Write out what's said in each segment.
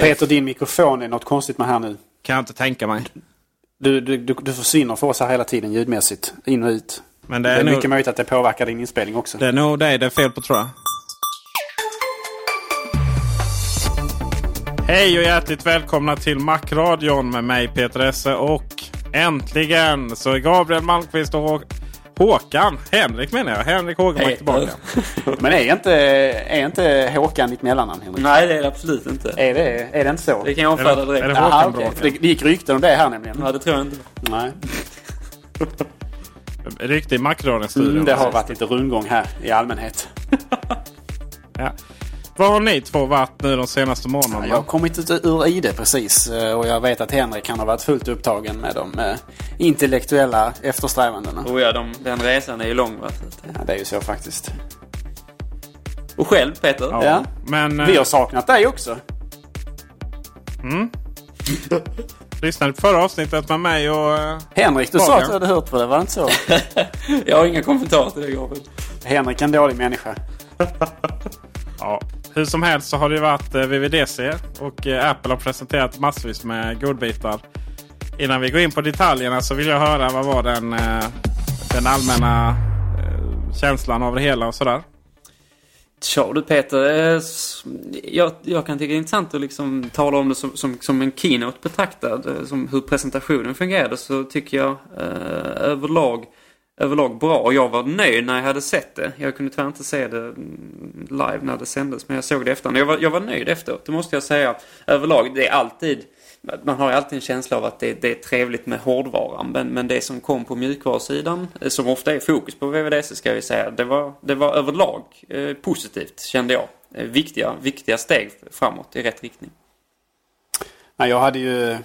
Peter, din mikrofon är något konstigt med här nu. Kan jag inte tänka mig. Du, du, du, du försvinner för oss här hela tiden ljudmässigt. In och ut. Men Det det är är, nog, mycket möjligt att det påverkar din inspelning också. det är nog dig det är fel på tror jag. Hej och hjärtligt välkomna till Macradion med mig Peter Esse och äntligen så är Gabriel Malmqvist och Håkan, Henrik menar jag, Henrik Hågemark Hej. tillbaka. Men är inte, är inte Håkan ditt mellannamn Henrik? Nej, det är det absolut inte. Är det, är det inte så? Det kan jag det- direkt. är det Håkan. Bråk? För det, det gick rykten om det här nämligen. Ja, det tror jag inte. Nej. Riktig Macradion-studio. Mm, det har varit lite rundgång här i allmänhet. Ja. Var har ni två varit nu de senaste månaderna? Jag har kommit ut ur ID precis eh, och jag vet att Henrik kan ha varit fullt upptagen med de eh, intellektuella eftersträvandena. Oh ja, de, den resan är ju lång va? Att- Ja, det är ju så faktiskt. Och själv Peter? Ja. Ja. Men eh, Vi har saknat dig också. lyssnade på förra avsnittet med mig och... eh, Henrik, du sa Fabian. att du hade hört på det, var det inte så? Jag har inga kommentarer till det Gabriel. Henrik är en dålig människa. Ja, hur som helst så har det varit eh, VVDC och eh, Apple har presenterat massvis med godbitar. Innan vi går in på detaljerna så vill jag höra vad var den, eh, den allmänna känslan av det hela och sådär. Tja du Peter, jag, jag kan tycka det är intressant att liksom tala om det som, som, som en keynote betraktad. Som hur presentationen fungerade så tycker jag eh, överlag, överlag bra. Och jag var nöjd när jag hade sett det. Jag kunde tyvärr inte se det live när det sändes men jag såg det efteråt. Jag var, jag var nöjd efteråt, det måste jag säga. Överlag, det är alltid man har ju alltid en känsla av att det, det är trevligt med hårdvaran. Men, men det som kom på mjukvarusidan, eh, som ofta är fokus på VVDC ska vi säga, det var, det var överlag eh, positivt kände jag. Eh, viktiga, viktiga steg framåt i rätt riktning. Nej jag hade ju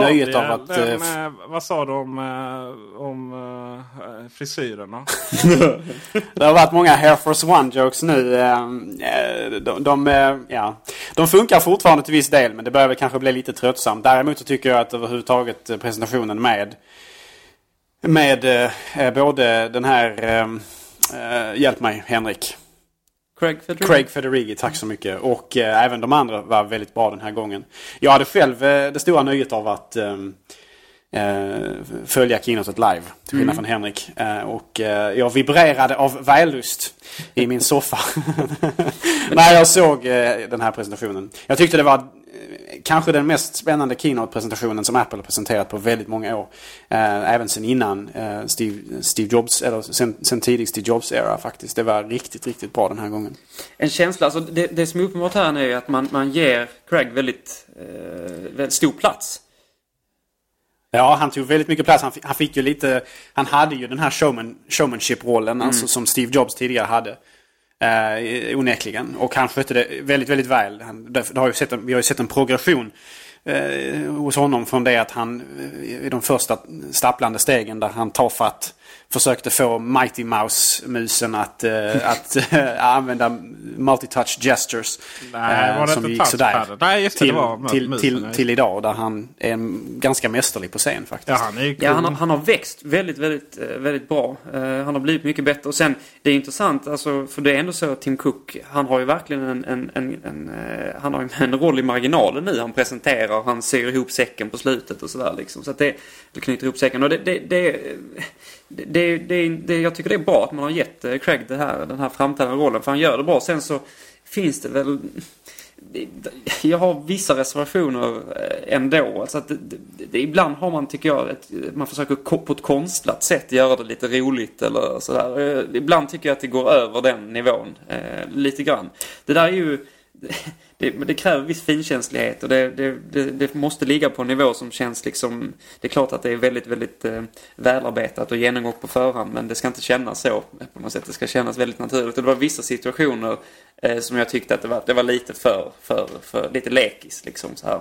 nöjet av att... den, eh, vad sa du om, eh, om eh, frisyrerna? Det har varit många Hair Force One-jokes nu. eh, De, de, ja. de funkar fortfarande till viss del men det börjar väl kanske bli lite tröttsamt. Däremot så tycker jag att överhuvudtaget presentationen med med både den här... hjälp mig Henrik. Craig Federighi. Craig Federighi, tack så mycket. Och eh, även de andra var väldigt bra den här gången. Jag hade själv eh, det stora nöjet av att ehm, eh, följa keynotet live. Till skillnad från Henrik. Eh, och eh, jag vibrerade av vällust i min soffa. När jag såg eh, den här presentationen. Jag tyckte det var eh, kanske den mest spännande keynote-presentationen som Apple har presenterat på väldigt många år. Eh, även sen innan eh, Steve, Steve Jobs, eller sen, sen tidig Steve Jobs-era faktiskt. Det var riktigt, riktigt bra den här gången. En känsla, alltså det, det som är uppenbart här nu är att man, man ger Craig väldigt, eh, väldigt stor plats. Ja, han tog väldigt mycket plats. Han, han fick ju lite... Han hade ju den här showman, showmanship-rollen alltså, som Steve Jobs tidigare hade. Eh, onekligen. Och han skötte det väldigt, väldigt väl. Han, det, det har ju sett en, vi har ju sett en progression eh, hos honom från det att han eh, i de första stapplande stegen där han tar fatt försökte få Mighty Mouse-musen att, eh, att eh, använda multitouch gestures. Nej, eh, var det som inte gick sådär. Nej, just det, till, det var till, musen, till, till idag där han är ganska mästerlig på scen faktiskt. Ja, han är. Ja, han, har- han har växt väldigt, väldigt, eh, väldigt bra. Eh, han har blivit mycket bättre. Och sen, det är intressant, alltså, för det är ändå så att Tim Cook, han har ju verkligen en, en, en, en, eh, han har ju en roll i marginalen nu. Han presenterar, han syr ihop säcken på slutet och sådär liksom. Så att det, knyter ihop säcken. Och det, det, det, det, det, det, jag tycker det är bra att man har gett eh, Craig det här, den här framträdande rollen. För han gör det bra. Sen så finns det väl jag har vissa reservationer eh, ändå. Alltså att det, det, det, ibland har man, tycker jag, ett, man försöker på ett konstlat sätt göra det lite roligt eller sådär. Eh, ibland tycker jag att det går över den nivån. Eh, lite grann. Det där är ju... Det, det kräver viss finkänslighet och det, det, det, det måste ligga på en nivå som känns liksom... Det är klart att det är väldigt, väldigt eh, välarbetat och genomgått på förhand men det ska inte kännas så på något sätt. Det ska kännas väldigt naturligt. Och det var vissa situationer eh, som jag tyckte att det var, det var lite för, för, för lite lekis liksom så här.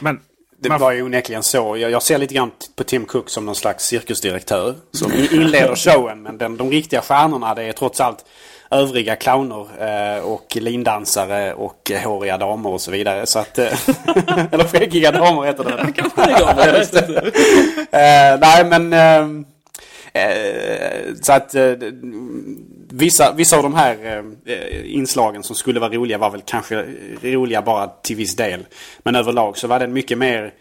Men Det Man- var ju onekligen så. Jag, jag ser lite grann på Tim Cook som någon slags cirkusdirektör. Som in- inleder showen. Men den, de riktiga stjärnorna det är trots allt övriga clowner eh, och lindansare och håriga damer och så vidare. Så att, eh, eller skäggiga damer heter det väl? Eh, nej men... Eh, eh, så att... Eh, vissa, vissa av de här inslagen som skulle vara roliga var väl kanske roliga bara till viss del. Men överlag så var den mycket mer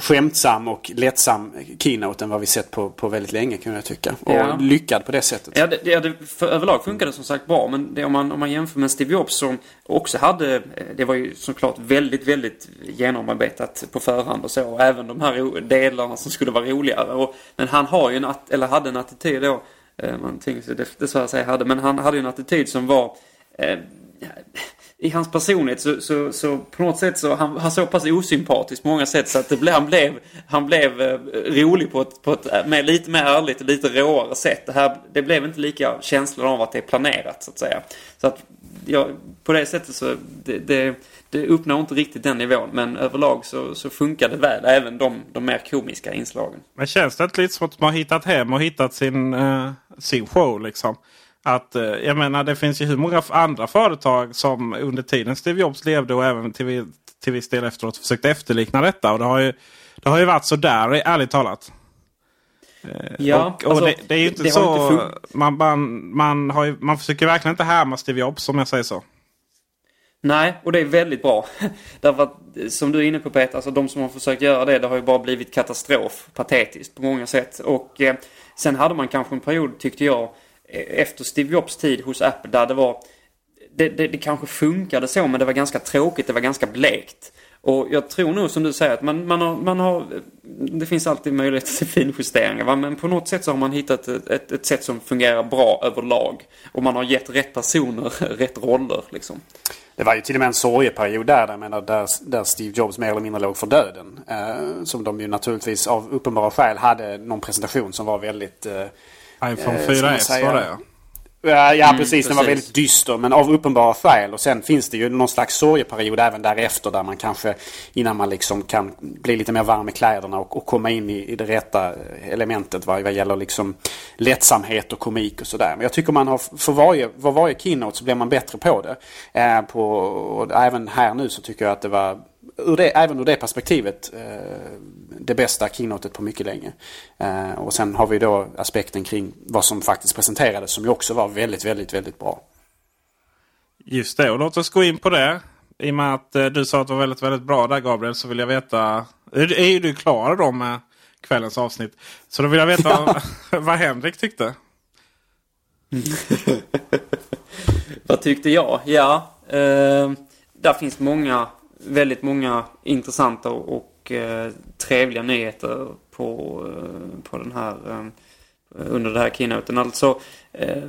skämtsam och lättsam keynote än vad vi sett på, på väldigt länge kan jag tycka. Och Ja. lyckad på det sättet. Ja, det, det, det, för överlag funkar det som sagt bra. Men det, om, man, om man jämför med Steve Jobs som också hade, eh, det var ju såklart väldigt, väldigt genomarbetat på förhand och så. Och även de här delarna som skulle vara roligare. Och, men han har ju en, eller hade en attityd då, eh, man tänker sig det, det så jag säga hade, men han hade ju en attityd som var eh, i hans personlighet så, så, så på något sätt så han, han så pass osympatisk på många sätt så att det ble, han blev, han blev eh, rolig på ett, på ett eh, med, lite mer ärligt och lite råare sätt. Det, här, det blev inte lika känslan av att det är planerat så att säga. Så att ja, på det sättet så det, det, det uppnår inte riktigt den nivån men överlag så, så funkar det väl. Även de, de mer komiska inslagen. Men känns det inte lite som att man har hittat hem och hittat sin, eh, sin show liksom? Att, eh, jag menar det finns ju hur många andra företag som under tiden Steve Jobs levde och även till, till viss del efteråt försökt efterlikna detta. Och det har ju, det har ju varit sådär ärligt talat. Ja, och och alltså, det, det är ju inte så. inte man, man, man, har ju, man försöker verkligen inte härma Steve Jobs om jag säger så. Nej, och det är väldigt bra. Därför att, som du är inne på Peter, alltså de som har försökt göra det, det har ju bara blivit katastrof. Patetiskt på många sätt. Och eh, sen hade man kanske en period, tyckte jag, eh, E- efter Steve Jobs tid hos Apple, där det var... Det, det, det kanske funkade så, men det var ganska tråkigt, det var ganska blekt. Och jag tror nog som du säger att man, man, har, man har... Det finns alltid möjlighet till finjusteringar, va? men på något sätt så har man hittat ett, ett, ett sätt som fungerar bra överlag. Och man har gett rätt personer rätt roller, liksom. Det var ju till och med en sorgeperiod där, jag menar, där, där Steve Jobs mer eller mindre låg för döden. Eh, som de ju naturligtvis av uppenbara skäl hade någon presentation som var väldigt... Eh, iPhone Eh, ska man 4S säga. var det ja. Ja, Mm, precis. Den var precis. väldigt dyster men av uppenbara skäl. Och sen finns det ju någon slags sorgeperiod även därefter där man kanske innan man liksom kan bli lite mer varm i kläderna och, och komma in i, i det rätta elementet vad, vad gäller liksom lättsamhet och komik och sådär. Men jag tycker man har för varje, för varje keynote så blir man bättre på det. Eh, på, och även här nu så tycker jag att det var ur det, även ur det perspektivet eh, det bästa keynotet på mycket länge. Eh, och sen har vi då aspekten kring vad som faktiskt presenterades som ju också var väldigt, väldigt, väldigt bra. Just det, och låt oss gå in på det. I och med att eh, du sa att det var väldigt, väldigt bra där Gabriel så vill jag veta. Är, är du klar då med kvällens avsnitt? Så då vill jag veta vad, vad Henrik tyckte. Vad tyckte jag? Ja, eh, där finns många, väldigt många intressanta och, eh, trevliga nyheter på, eh, på den här eh, under det här keynoten. Alltså, eh,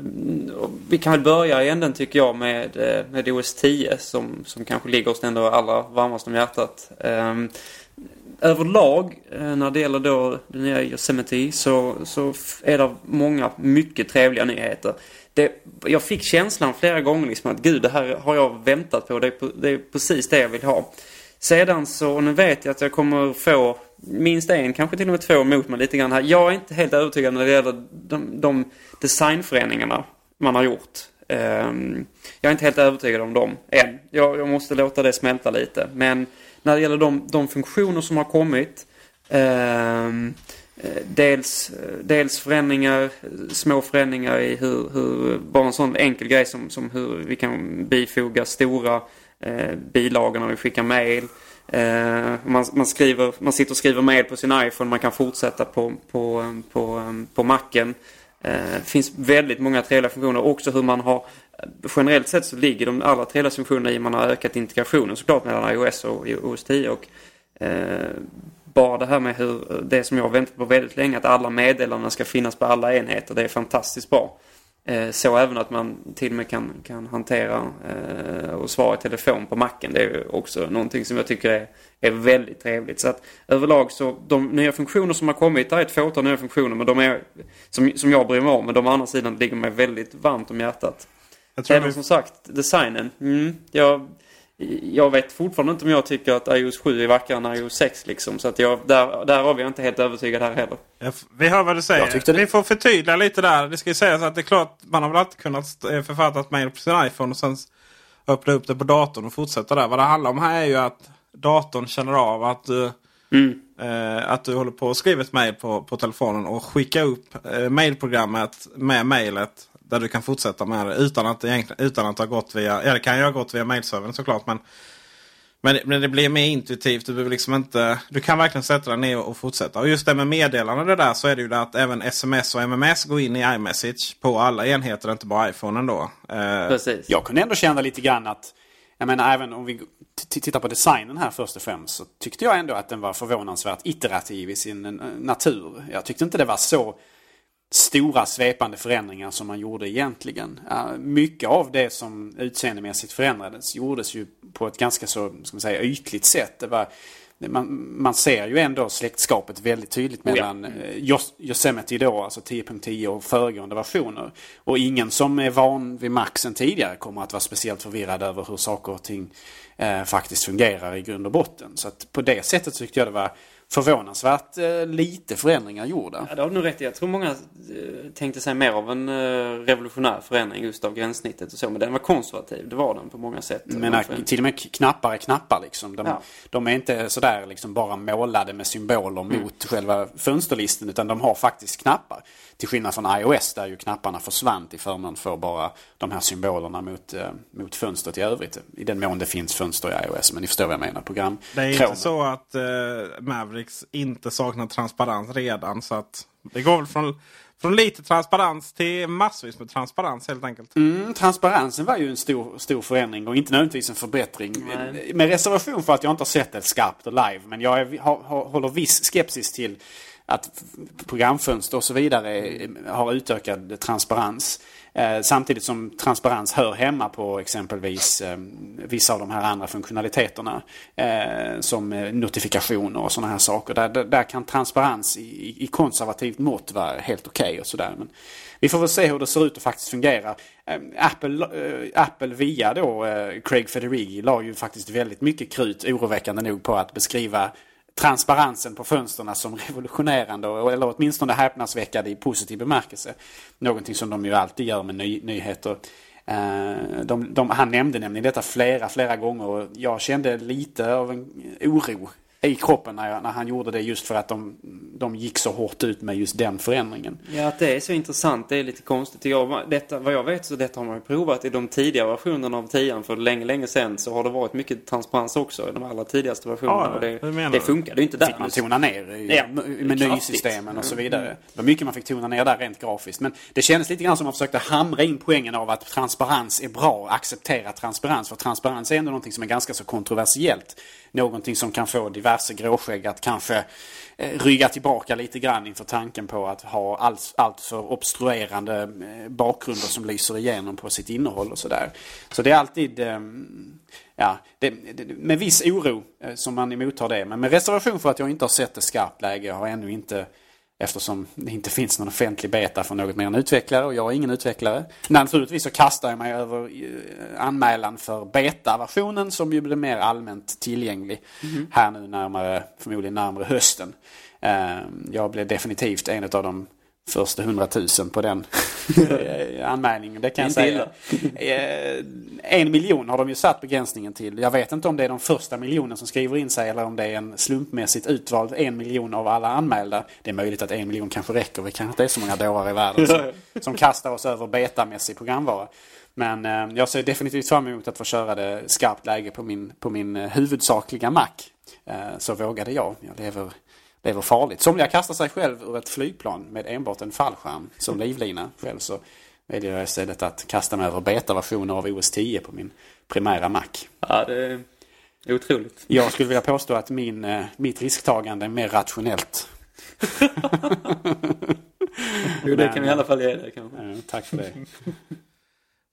vi kan väl börja i änden tycker jag med, eh, med OS 10 som, som kanske ligger oss ändå allra varmast om hjärtat. Ehm, Överlag eh, när det gäller då det nya Yosemite så, så är det många mycket trevliga nyheter. Det, jag fick känslan flera gånger liksom att gud det här har jag väntat på. Det är, det är precis det jag vill ha. Sedan så, och nu vet jag att jag kommer få minst en, kanske till och med två emot mig lite grann här. Jag är inte helt övertygad när det gäller de, de designförändringarna man har gjort. Um, jag är inte helt övertygad om dem än. Jag, jag måste låta det smälta lite. Men när det gäller de, de funktioner som har kommit. Ehm, eh, dels, dels förändringar, små förändringar i hur, hur bara en sån enkel grej som, som hur vi kan bifoga stora eh, bilagor när vi skickar mail. Eh, man, man, skriver, man sitter och skriver mail på sin iPhone, man kan fortsätta på, på, eh, på, eh, på Macen. Eh, det finns väldigt många trevliga funktioner. Också hur man har Generellt sett så ligger de allra trevligaste funktionerna i att man har ökat integrationen såklart mellan iOS och OS 10. Och, eh, bara det här med hur, det som jag har väntat på väldigt länge, att alla meddelanden ska finnas på alla enheter. Det är fantastiskt bra. Eh, så även att man till och med kan, kan hantera eh, och svara i telefon på macken. Det är också någonting som jag tycker är, är väldigt trevligt. Så att överlag så de nya funktioner som har kommit, det är ett fåtal nya funktioner men de är som, som jag bryr mig om. Men de andra sidan ligger mig väldigt varmt om hjärtat. Jag tror Även vi, som sagt, designen. Mm, jag, jag vet fortfarande inte om jag tycker att iOS 7 är vackrare än iOS 6 liksom. Så att jag, där, där har vi inte helt övertygad här heller. jag, vi hör vad du Jag säger. Vi får förtydliga lite där. Det ska ju sägas att det är klart man har väl alltid kunnat eh, författa ett mail på sin iPhone och sen öppna upp det på datorn och fortsätta där. Vad det handlar om här är ju att datorn känner av att du, Mm. Eh, att du håller på och skriver ett mail på, på telefonen och skickar upp eh, mailprogrammet med mailet. Där du kan fortsätta med det utan att, utan att ha gått via, ja det kan ju ha gått via mailservern såklart. Men, men, men det blir mer intuitivt. Du, behöver liksom inte, du kan verkligen sätta dig ner och fortsätta. Och just det med meddelande det där så är det ju det att även sms och mms går in i iMessage på alla enheter, inte bara iPhonen då. Eh, Precis. Jag kunde ändå känna lite grann att jag menar även om vi tittar på designen här först och främst så tyckte jag ändå att den var förvånansvärt iterativ i sin natur. Jag tyckte inte det var så stora svepande förändringar som man gjorde egentligen. Mycket av det som utseendemässigt förändrades gjordes ju på ett ganska så, ska man säga, ytligt sätt. Det var, man, man ser ju ändå släktskapet väldigt tydligt mellan oh ja. Yosemite då, alltså 10.10 och föregående versioner. Och ingen som är van vid Maxen tidigare kommer att vara speciellt förvirrad över hur saker och ting eh, faktiskt fungerar i grund och botten. Så att på det sättet tyckte jag det var förvånansvärt eh, lite förändringar gjorda. Ja, det har du nog rätt i. Jag tror många eh, tänkte sig mer av en eh, revolutionär förändring just av gränssnittet och så. Men den var konservativ. Det var den på många sätt. Men till och med knappar är knappar liksom. De, ja. de är inte sådär liksom bara målade med symboler mm. mot själva fönsterlisten utan de har faktiskt knappar. Till skillnad från iOS där ju knapparna försvann till förmån för bara de här symbolerna mot, eh, mot fönstret i övrigt. I den mån det finns fönster i iOS. Men ni förstår vad jag menar. Program. Det är inte så att eh, Mavericks inte saknar transparens redan. Så att det går väl från från lite transparens till massvis med transparens helt enkelt. Mm, transparensen var ju en stor, stor förändring och inte nödvändigtvis en förbättring. Nej. Med reservation för att jag inte har sett det skarpt och live. Men jag är, har, håller viss skepsis till att programfönster och så vidare har utökad transparens. Eh, samtidigt som transparens hör hemma på exempelvis ehm, vissa av de här andra funktionaliteterna. Eh, som eh, notifikationer och sådana här saker. Där, där, där kan transparens i, i, konservativt mått vara helt okej okay och sådär. Men vi får väl se hur det ser ut och faktiskt fungerar. Ehm, Apple, Apple via då Craig Federighi la ju faktiskt väldigt mycket krut, oroväckande nog, på att beskriva transparensen på fönstren som revolutionerande eller åtminstone häpnadsväckande i positiv bemärkelse. Någonting som de ju alltid gör med ny, nyheter. Eh, de, de, han nämnde nämligen detta flera, flera gånger och jag kände lite av en oro i kroppen när, jag, när han gjorde det just för att de, de gick så hårt ut med just den förändringen. Ja, att det är så intressant. Det är lite konstigt. Jag, detta, vad jag vet så detta har man provat i de tidiga versionerna av 10 för länge, länge sedan så har det varit mycket transparens också i de allra tidigaste versionerna. Ja, det, det, det funkade ju inte där. Fick man tona ner i ja, menysystemen och så vidare. Mm. Det var mycket man fick tona ner där rent grafiskt. Men det kändes lite grann som att man försökte hamra in poängen av att transparens är bra. Acceptera transparens. För transparens är ändå någonting som är ganska så kontroversiellt någonting som kan få diverse gråskägg att kanske eh, rygga tillbaka lite grann inför tanken på att ha allt, allt för obstruerande eh, bakgrunder som lyser igenom på sitt innehåll och sådär. Så det är alltid ehm, ja, det, det, med viss oro eh, som man emottar det. Men med reservation för att jag inte har sett det skarpt läge. Jag har ännu inte Eftersom det inte finns någon offentlig beta för något mer än utvecklare och jag är ingen utvecklare. Naturligtvis så kastar jag mig över eh, anmälan för beta-versionen som ju blir mer allmänt tillgänglig mm. här nu närmare, förmodligen närmare hösten. Eh, jag blev definitivt en av de första hundratusen på den anmälningen. Det kan jag säga. Eh, en miljon har de ju satt begränsningen till. Jag vet inte om det är de första miljonen som skriver in sig eller om det är en slumpmässigt utvald en miljon av alla anmälda. Det är möjligt att en miljon kanske räcker. Vi kanske inte är så många dårar i världen som, som kastar oss över betamässig programvara. Men eh, jag ser definitivt fram emot att få köra det skarpt läge på min, på min eh, huvudsakliga Mac. Eh, så vågade jag. Jag lever lever farligt. Somliga kastar sig själv ur ett flygplan med enbart en fallskärm som livlina. Själv så väljer jag istället att kasta mig över betaversioner av OS 10 på min primära Mac. Ja, det är otroligt. Jag skulle vilja påstå att min, eh, mitt risktagande är mer rationellt. jo, det kan vi i alla fall ge dig kanske. Ja, tack för det.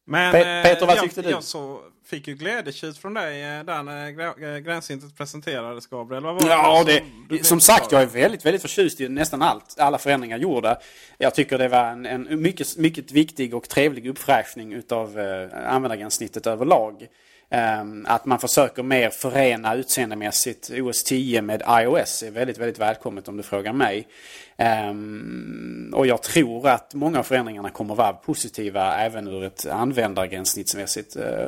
Men Peter, vad eh, tyckte jag, du? Jag så, fick ju glädjetjut från dig eh, där när Gränsintet presenterades Gabriel. Vad var ja, det, som, som sagt jag är väldigt, väldigt förtjust i nästan allt. Alla förändringar gjorda. Jag tycker det var en, en mycket, mycket viktig och trevlig uppfräschning utav eh, användargränssnittet överlag. Um, att man försöker mer förena utseendemässigt OS 10 med iOS är väldigt, väldigt välkommet om du frågar mig. Um, och jag tror att många av förändringarna kommer vara positiva även ur ett användargränssnittsmässigt. Uh,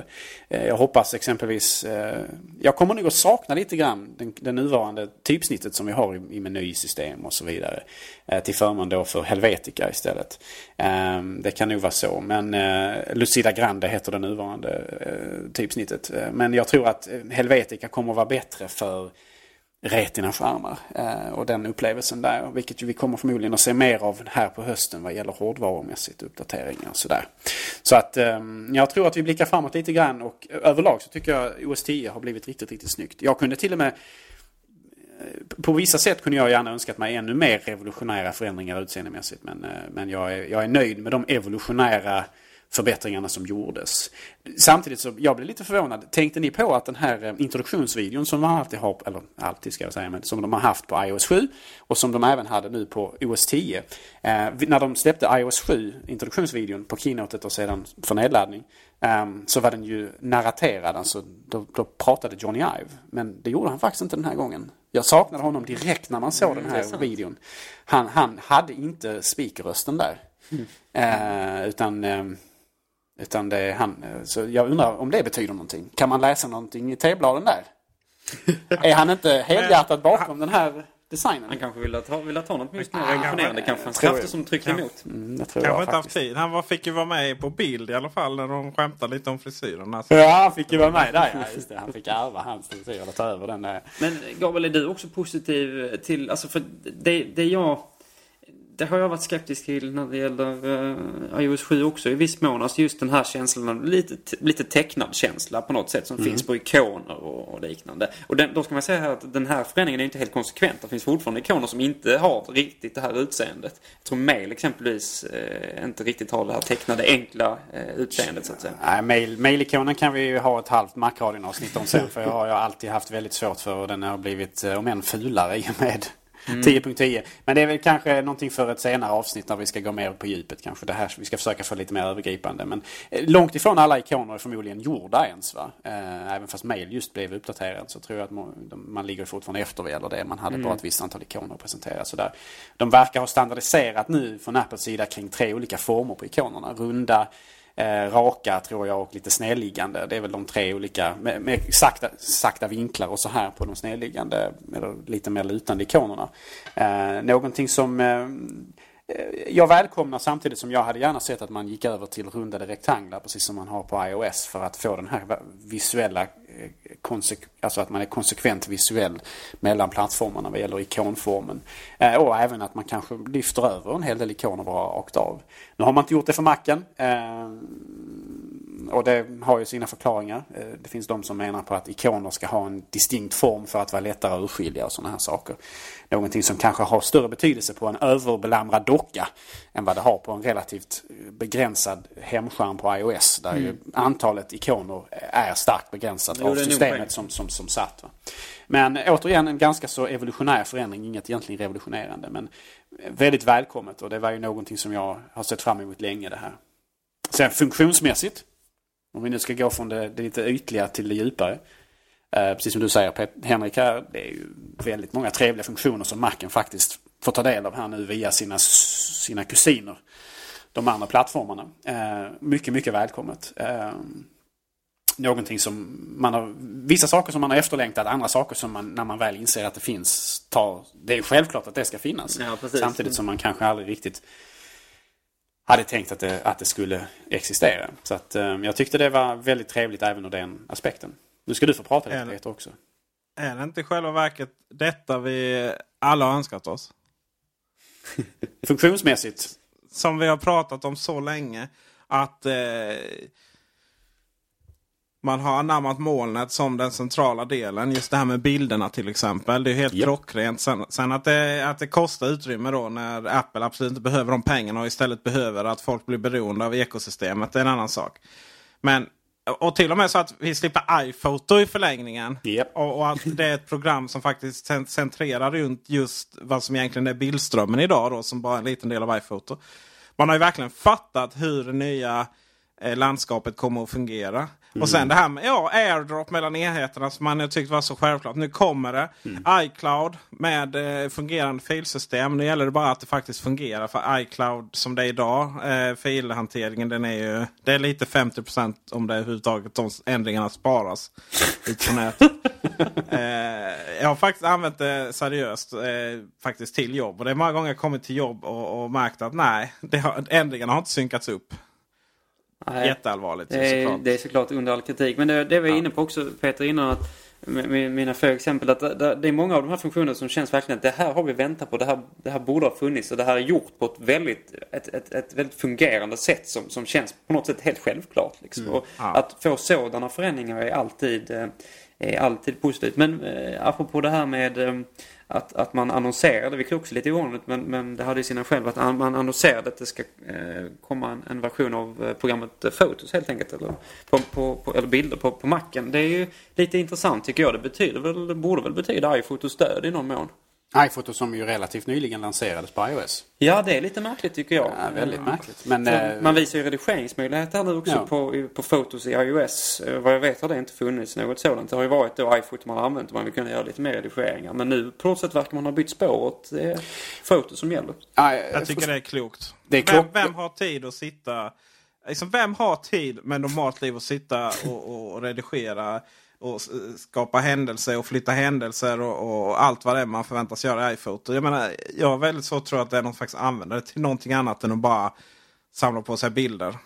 jag hoppas exempelvis, uh, jag kommer nog att sakna lite grann den, den nuvarande typsnittet som vi har i, i menysystem och så vidare. Uh, till förmån då för Helvetica istället. Um, det kan nog vara så. Men Lucida Grande heter det nuvarande typsnittet. men jag tror att Helvetica kommer att vara bättre för Retina-skärmar eh, och den upplevelsen där. Vilket ju vi kommer förmodligen att se mer av här på hösten vad gäller hårdvarumässigt uppdateringar och sådär. Så att ehm, jag tror att vi blickar framåt lite grann och eh, överlag så tycker jag OS 10 har blivit riktigt, riktigt snyggt. Jag kunde till och med eh, på vissa sätt kunde jag gärna önskat mig ännu mer revolutionära förändringar utseendemässigt. Men, men jag, är, jag är nöjd med de evolutionära förbättringarna som gjordes. Samtidigt så jag blev lite förvånad. Tänkte ni på att den här eh, introduktionsvideon som de alltid har, eller alltid ska jag säga, men som de har haft på iOS 7 och som de även hade nu på OS 10. Eh, när de släppte iOS 7, introduktionsvideon på keynotet och sedan för nedladdning. Eh, så var den ju narraterad, alltså då, då, pratade Johnny Ive. Men det gjorde han faktiskt inte den här gången. Jag saknade honom direkt när man såg mm, den här videon. Han, han hade inte speakerrösten där. Mm. Eh, utan ehm, utan det är han. Så jag undrar om det betyder någonting. Kan man läsa någonting i T-bladen där? är han inte helhjärtat bakom den här designen? Han kanske vill ta, vill ta något just mer revolutionerande. Kanske hans krafter som trycker emot. Mm, jag tror kanske inte haft tid. Han var, fick ju vara med på bild i alla fall när de skämtade lite om frisyren. Alltså. Ja, han fick ju vara med där. Ja, just det. Han fick ärva hans frisyr eller ta över den. Där. Men Gabriel, är du också positiv till, alltså för det, det jag det har jag varit skeptisk till när det gäller uh, iOS 7 också i viss mån. Alltså just den här känslan, lite, lite tecknad känsla på något sätt som mm. finns på ikoner och, och liknande. Och den, då ska man säga här att den här förändringen är inte helt konsekvent. Det finns fortfarande ikoner som inte har riktigt det här utseendet. Jag tror mail exempelvis uh, inte riktigt har det här tecknade enkla uh, utseendet så att säga. Nej, mail, mail-ikonen kan vi ju ha ett halvt Macradion-avsnitt om sen. för jag har ju alltid haft väldigt svårt för och den har blivit, om än fulare i och med Mm. 10.10. Men det är väl kanske någonting för ett senare avsnitt när vi ska gå mer på djupet kanske. Det här, vi ska försöka få lite mer övergripande. Men eh, långt ifrån alla ikoner är förmodligen gjorda ens va. Eh, även fast mail just blev uppdaterad så tror jag att man, ligger fortfarande efter vad gäller det. Man hade mm. bara ett visst antal ikoner att presentera. Så De verkar ha standardiserat nu från Apples sida kring tre olika former på ikonerna. Runda, eh, raka tror jag och lite snedliggande. Det är väl de tre olika med, med sakta, sakta vinklar och så här på de snedliggande eller lite mer lutande ikonerna. Eh, någonting som eh, eh, jag välkomnar samtidigt som jag hade gärna sett att man gick över till rundade rektanglar precis som man har på iOS för att få den här visuella, alltså att man är konsekvent visuell mellan plattformarna vad gäller ikonformen. Eh, och även att man kanske lyfter över en hel del ikoner bara rakt av. Nu har man inte gjort det för macken. Eh, och det har ju sina förklaringar. Eh, det finns de som menar på att ikoner ska ha en distinkt form för att vara lättare att urskilja och sådana här saker. Någonting som kanske har större betydelse på en överbelamrad docka än vad det har på en relativt begränsad hemskärm på iOS. Där mm. ju antalet ikoner är starkt begränsat av systemet som, som, som satt. Va? Men återigen en ganska så evolutionär förändring, inget egentligen revolutionerande. Men väldigt välkommet och det var ju någonting som jag har sett fram emot länge det här. Sen funktionsmässigt om vi nu ska gå från det, det lite ytliga till det djupare. Eh, precis som du säger Henrik här, det är ju väldigt många trevliga funktioner som Macen faktiskt får ta del av här nu via sina, sina kusiner. De andra plattformarna. Eh, mycket, mycket välkommet. Eh, någonting som man har, vissa saker som man har efterlängtat, andra saker som man när man väl inser att det finns, tar, det är självklart att det ska finnas. Ja, Samtidigt som man kanske aldrig riktigt hade tänkt att det, att det skulle existera. Så att, um, jag tyckte det var väldigt trevligt även ur den aspekten. Nu ska du få prata lite Peter också. Är det inte i själva verket detta vi alla har önskat oss? Funktionsmässigt? Som vi har pratat om så länge. Att eh, man har anammat molnet som den centrala delen. Just det här med bilderna till exempel. Det är helt yep. klockrent. Sen, sen, att, det, att det kostar utrymme då när Apple absolut inte behöver de pengarna och istället behöver att folk blir beroende av ekosystemet. Det är en annan sak. Men och till och med så att vi slipper iPhoto i förlängningen. Yep. Och, och, att det är ett program som faktiskt centrerar runt just vad som egentligen är bildströmmen idag. Då, som bara är en liten del av iPhoto. Man har ju verkligen fattat hur det nya eh, landskapet kommer att fungera. Och sen det här med ja, airdrop mellan enheterna som man tyckte var så självklart. Nu kommer det. Mm. iCloud med eh, fungerande filsystem. Nu gäller det bara att det faktiskt fungerar. För iCloud som det är idag, eh, filhanteringen den är ju... Det är lite 50% om det överhuvudtaget de ändringarna sparas ut på nätet. eh, jag har faktiskt använt det seriöst eh, faktiskt till jobb. Och det är många gånger jag kommit till jobb och, och märkt att nej, har, ändringarna har inte synkats upp. Nej. Jätteallvarligt Det är, såklart. det är såklart under all kritik. Men det, det var jag inne på också Peter innan. Att, med, mina få exempel. Att det, är många av de här funktionerna som känns verkligen att det här har vi väntat på. Det här, det här borde ha funnits. Och det här är gjort på ett väldigt, ett, ett, ett väldigt fungerande sätt som, som känns på något sätt helt självklart. Liksom. Och Ja. Att få sådana förändringar är alltid, eh, är alltid positivt. Men eh, apropå det här med eh, att, att man annonserade, vilket också är lite ovanligt, men, men det hade ju sina skäl att an- man annonserade att det ska eh, komma en, en version av eh, programmet Photos helt enkelt. Eller, på, på, på, eller bilder på, på macken. Det är ju lite intressant tycker jag. Det betyder väl, det borde väl betyda iPhoto-stöd i någon mån iPhoto som ju relativt nyligen lanserades på iOS. Ja, det är lite märkligt tycker jag. Ja, väldigt Eh, märkligt. Men, eh, Man visar ju redigeringsmöjligheter nu också Ja. på, på fotos i iOS. Eh, Vad jag vet har det inte funnits något sådant. Det har ju varit då iPhoto man har använt och man vill kunna göra lite mer redigeringar. Men nu på något sätt verkar man ha bytt spår åt är foto som gäller. ja, Jag tycker det är klokt. Det är vem, klokt. vem har tid att sitta... Liksom, vem har tid med normalt liv att sitta och, och redigera och skapa händelser och flytta händelser och, och allt vad det är man förväntas göra i iPhoto. Jag menar, jag har väldigt svårt att tro att det är någon som faktiskt använder det till någonting annat än att bara samla på sig bilder.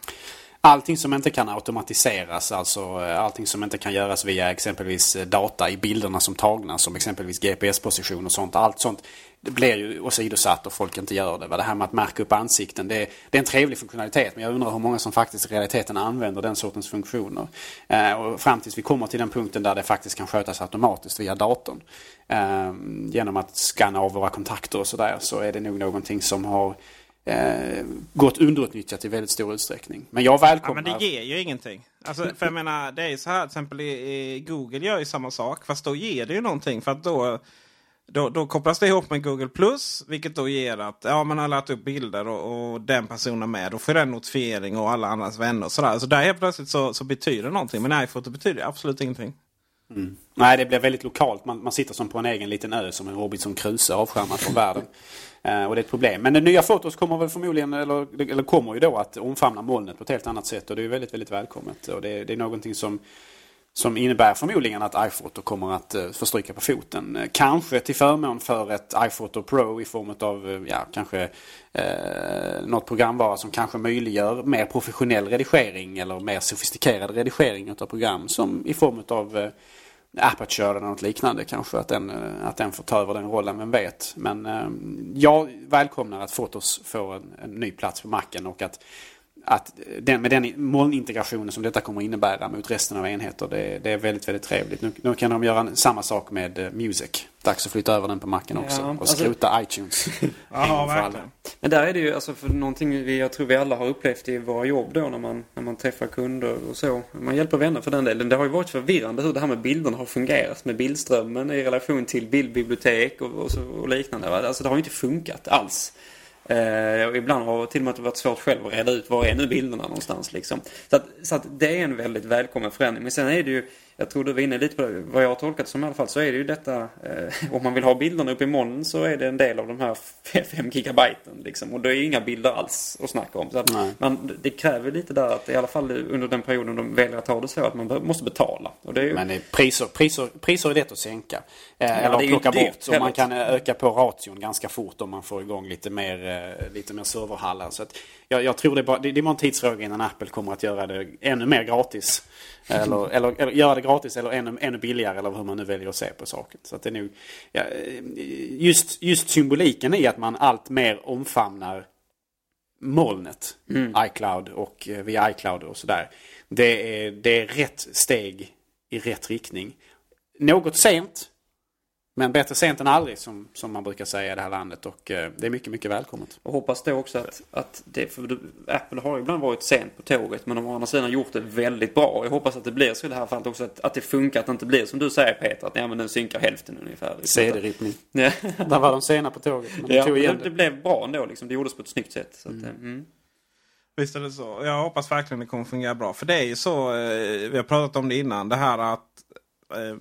Allting som inte kan automatiseras, alltså eh, allting som inte kan göras via exempelvis eh, data i bilderna som tagna som exempelvis GPS-position och sånt. Allt sånt det blir ju åsidosatt och folk inte gör det. Va? Det här med att märka upp ansikten, det är, det är en trevlig funktionalitet men jag undrar hur många som faktiskt i realiteten använder den sortens funktioner. Eh, och fram tills vi kommer till den punkten där det faktiskt kan skötas automatiskt via datorn. Eh, genom att scanna av våra kontakter och sådär så är det nog någonting som har eh, gått underutnyttjat i väldigt stor utsträckning. Men jag Ja, välkomnar... men det ger ju ingenting. Alltså, för jag menar, det är ju så här till exempel i, i Google gör ju samma sak. Fast då ger det ju någonting. För att då, då, då kopplas det ihop med Google Plus. Vilket då ger att ja, man har lagt upp bilder och, och den personen är med. Då får den notifiering och alla andras vänner. Och sådär. Så där helt plötsligt så, så betyder det någonting. Men iPhoto betyder absolut ingenting. Mm. Nej, det blir väldigt lokalt. Man, man sitter som på en egen liten ö som en Robinson Crusoe avskärmad från världen. Eh, och det är ett problem. Men det nya Fotos kommer väl förmodligen, eller, eller kommer ju då att omfamna molnet på ett helt annat sätt. Och det är väldigt, väldigt välkommet. Och det, det är någonting som, som innebär förmodligen att iPhoto kommer att eh, få stryka på foten. Eh, kanske till förmån för ett iPhoto Pro i form av, eh, ja, kanske eh, något programvara som kanske möjliggör mer professionell redigering eller mer sofistikerad redigering av program som i form av eh, Aperture eller något liknande kanske. Att den, att den får ta över den rollen, vem vet. Men eh, jag välkomnar att Fotos får en, en ny plats på macken och att, att den, med den molnintegrationen som detta kommer innebära mot resten av enheter, det, det är väldigt, väldigt trevligt. Nu, nu kan de göra samma sak med eh, Music. Dags att flytta över den på macken också Ja, och alltså- skrota iTunes. Ja, verkligen. Men där är det ju alltså för någonting vi, jag tror vi alla har upplevt i våra jobb då när man, när man träffar kunder och så. Man hjälper vänner för den delen. Det har ju varit förvirrande hur det här med bilderna har fungerat med bildströmmen i relation till bildbibliotek och, och, så, och liknande. Alltså det har ju inte funkat alls. Eh, ibland har till och med varit svårt själv att reda ut var är nu bilderna någonstans liksom. Så, att, så att det är en väldigt välkommen förändring. Men sen är det ju, jag tror du var inne lite på det, vad jag har tolkat som i alla fall så är det ju detta, eh, om man vill ha bilderna uppe i molnen så är det en del av de här 5 gigabyten liksom. Och det är inga bilder alls att snacka om. Så att man, det kräver lite där att i alla fall under den perioden de väljer att ha det så att man måste betala. Och det är ju, Men det är priser, priser, priser är lätt att sänka. Eh, eller plocka bort. Och man kan eh, öka på ration ganska fort om man får igång lite mer, eh, lite mer serverhallar. Så att jag, jag tror det är, bara, det, det är bara en tidsfråga innan Apple kommer att göra det ännu mer gratis. Eller, eller, eller göra det gratis eller ännu, ännu billigare eller hur man nu väljer att se på saken. Så det är nog, ja, just, just symboliken i att man allt mer omfamnar molnet, iCloud och via iCloud och sådär. Det är, det är rätt steg i rätt riktning. Något sent, men bättre sent än aldrig som, som man brukar säga i det här landet och eh, det är mycket, mycket välkommet. Och hoppas då också att, att det, för Apple har ju ibland varit sent på tåget men de har å andra sidan gjort det väldigt bra. Jag hoppas att det blir så i det här fallet också att, att det funkar, att det inte blir som du säger Peter, att ja, men den synkar hälften ungefär. Liksom. CD-rippning. Ja, Där var de sena på tåget, men de ja tog men igen det, det. blev bra ändå liksom. Det gjordes på ett snyggt sätt. Så att, mm. Visst är det så. Jag hoppas verkligen det kommer fungera bra. För det är ju så, eh, vi har pratat om det innan, det här att eh,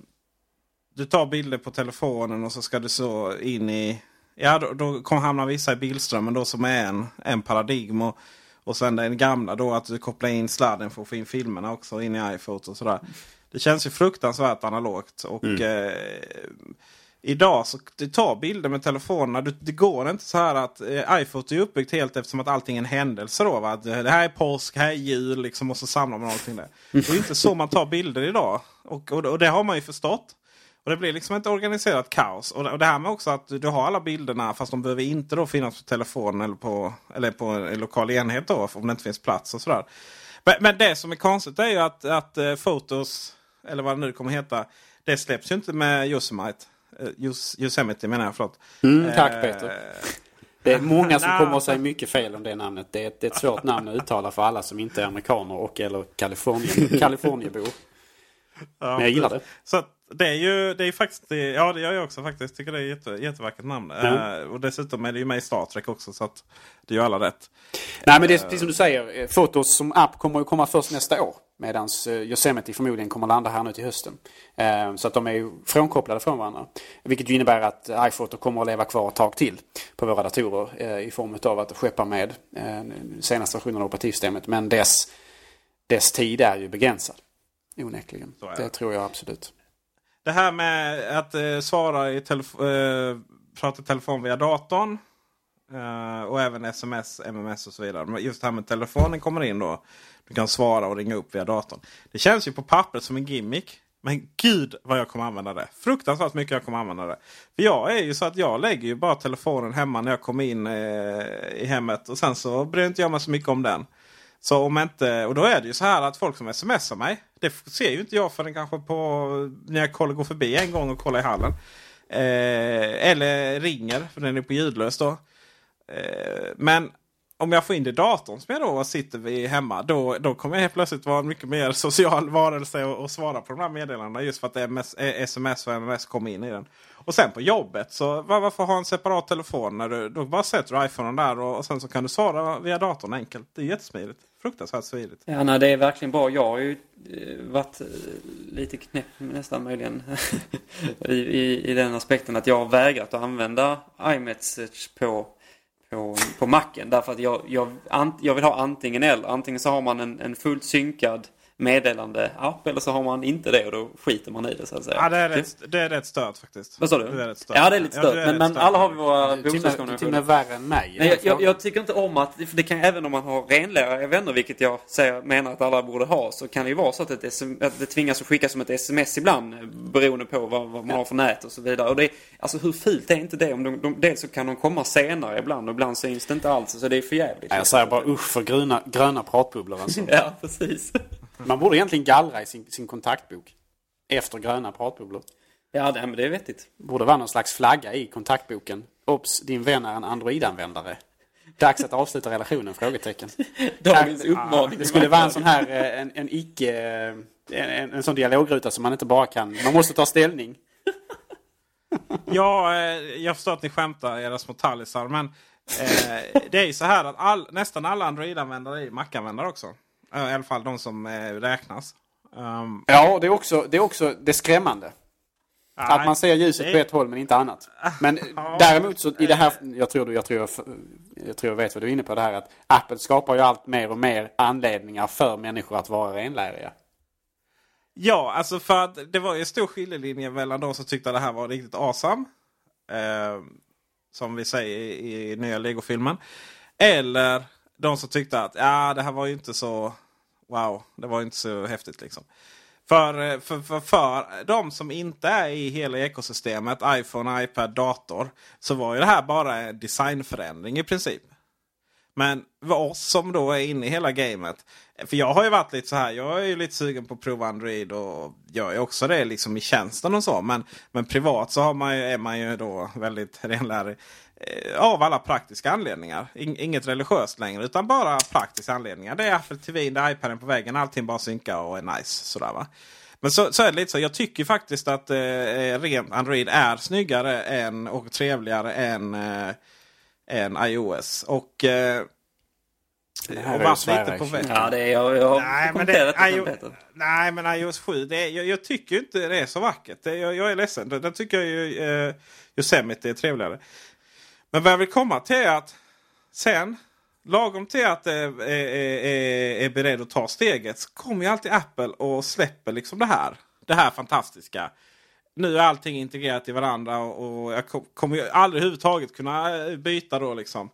du tar bilder på telefonen och så ska du så in i... Ja, då, då kommer hamna vissa i bildströmmen då som är en, en paradigm. Och, och sen den gamla då att du kopplar in sladden för att få in filmerna också in i iPhoto och sådär. Det känns ju fruktansvärt analogt. Och eh, Idag så du tar bilder med telefonerna. Du, det går inte så här att eh, iPhoto är uppbyggt helt eftersom att allting är en händelse. Då, va? Det här är påsk, här är jul liksom, och så samlar man allting där. Det är inte så man tar bilder idag. Och, och, och det har man ju förstått. Och det blir liksom ett organiserat kaos. Och, det här med också att du har alla bilderna fast de behöver inte då finnas på telefonen eller på, eller på en lokal enhet då om det inte finns plats och sådär. Men, men det som är konstigt är ju att, att uh, Fotos, eller vad det nu kommer heta, det släpps ju inte med Yosemite. Uh, Yosemite menar jag, förlåt. Mm, tack uh, Peter. Det är många som kommer att säga mycket fel om det namnet. Det är, det är ett svårt namn att uttala för alla som inte är amerikaner och eller Kalifornien, Kalifornienbor. Ja, Men jag gillar det. Så det är ju det är faktiskt, ja det gör jag också faktiskt. Tycker det är jätte, jättevackert namn. Mm. Uh, och dessutom är det ju med i Star Trek också så att det gör alla rätt. Nej men det är precis som du säger. Fotos som app kommer ju komma först nästa år. Medan Yosemite förmodligen kommer landa här nu till hösten. Uh, så att de är ju frånkopplade från varandra. Vilket ju innebär att iPhoto kommer att leva kvar ett tag till på våra datorer. Uh, I form av att skeppa med senaste versionen av operativsystemet. Men dess, dess tid är ju begränsad. Onekligen. Det. det tror jag absolut. Det här med att eh, svara i telefon, eh, prata telefon via datorn. Eh, och även sms, MMS och så vidare. Just det här med telefonen kommer in då. Du kan svara och ringa upp via datorn. Det känns ju på pappret som en gimmick. Men gud vad jag kommer använda det. Fruktansvärt mycket jag kommer använda det. För jag är ju så att jag lägger ju bara telefonen hemma när jag kommer in eh, i hemmet. Och sen så bryr inte jag mig så mycket om den. Så om inte, och då är det ju så här att folk som smsar mig. Det ser ju inte jag förrän kanske på när jag kollar, går förbi en gång och kollar i hallen. Eh, eller ringer för den är på ljudlös då. Eh, men om jag får in det i datorn som jag då sitter vid hemma. Då, då kommer jag helt plötsligt vara en mycket mer social varelse och, och svara på de här meddelandena. Just för att MS, sms och MMS kommer in i den. Och sen på jobbet så varför ha en separat telefon? När du, då bara sätter du iPhonen där och, och sen så kan du svara via datorn enkelt. Det är jättesmidigt. Fruktansvärt smidigt. Ja, nej, det är verkligen bra. Jag har ju eh, varit eh, lite knäpp nästan möjligen I, i, i den aspekten att jag har vägrat att använda iMessage på på, på macken. Därför att jag, jag, jag vill ha antingen eller. Antingen så har man en, en fullt synkad meddelande-app eller så har man inte det och då skiter man i det så att säga. Ja, det är rätt, det är rätt stört faktiskt. Vad sa du? Det är rätt stört. Ja, det är lite stört. Ja, är men, men alla har vi våra bokstavskombinationer. Till och med värre än mig. Nej, jag, jag, jag, tycker inte om att, för det kan även om man har renläriga vänner, vilket jag säger, menar att alla borde ha, så kan det ju vara så att, ett SM, att det tvingas att skickas som ett sms ibland beroende på vad, vad man ja. har för nät och så vidare. Och det, alltså hur fult är inte det? Om de, de, dels så kan de komma senare ibland och ibland syns det inte alls. Så det är för jävligt. Jag säger bara usch för gröna, gröna pratbubblor alltså. ja, precis. Man borde egentligen gallra i sin, sin kontaktbok. Efter gröna pratbubblor. Ja, det, men det är vettigt. Borde vara någon slags flagga i kontaktboken. Ops, din vän är en Android-användare. Dags att avsluta relationen? Frågetecken. Dagens uppmaning. Det skulle vara en sån här, eh, en, en icke... En, en, en sån dialogruta som man inte bara kan... Man måste ta ställning. ja, eh, jag förstår att ni skämtar era små tallisar. Men eh, det är ju så här att all, nästan alla Android-användare är Mac-användare också. I alla fall de som eh, räknas. Um, ja, det är också det, är också det skrämmande. Nej, att man ser ljuset det... på ett håll men inte annat. Men däremot så i det här, jag tror, jag, tror, jag tror jag vet vad du är inne på det här att Apple skapar ju allt mer och mer anledningar för människor att vara renläriga. Ja, alltså för att det var ju en stor skiljelinje mellan de som tyckte att det här var riktigt awesome. Eh, som vi säger i, i nya Lego-filmen. Eller de som tyckte att ja, det här var ju inte så wow, det var inte så häftigt liksom. För, eh, för, för, för de som inte är i hela ekosystemet, iPhone, iPad, dator. Så var ju det här bara en designförändring i princip. Men för oss som då är inne i hela gamet. För jag har ju varit lite så här. Jag är ju lite sugen på att prova Android och gör ju också det liksom i tjänsten och så. Men, men privat så har man ju, är man ju då väldigt renlärig. Eh, av alla praktiska anledningar. Inget religiöst längre utan bara praktiska anledningar. Det är Apple TV, det är iPaden på väggen. Allting bara synkar och är nice. Sådär, va? Men så, så är det lite så. Jag tycker faktiskt att eh, rent Android är snyggare än, och trevligare än, eh, än iOS. Och eh, och varit lite på i väg. Ja, det är, jag, jag Nej, men det, Peter. Nej, men iOS 7, det är, jag, jag tycker inte det är så vackert. Det, jag, jag är ledsen. Den den tycker jag ju eh, Yosemite är trevligare. Men vad jag vill komma till är att sen, lagom till att det är, är, är, är beredd att ta steget, så kommer ju alltid Apple och släpper liksom det här. Det här fantastiska. Nu är allting integrerat i varandra och, jag kommer ju aldrig överhuvudtaget kunna eh, byta då liksom.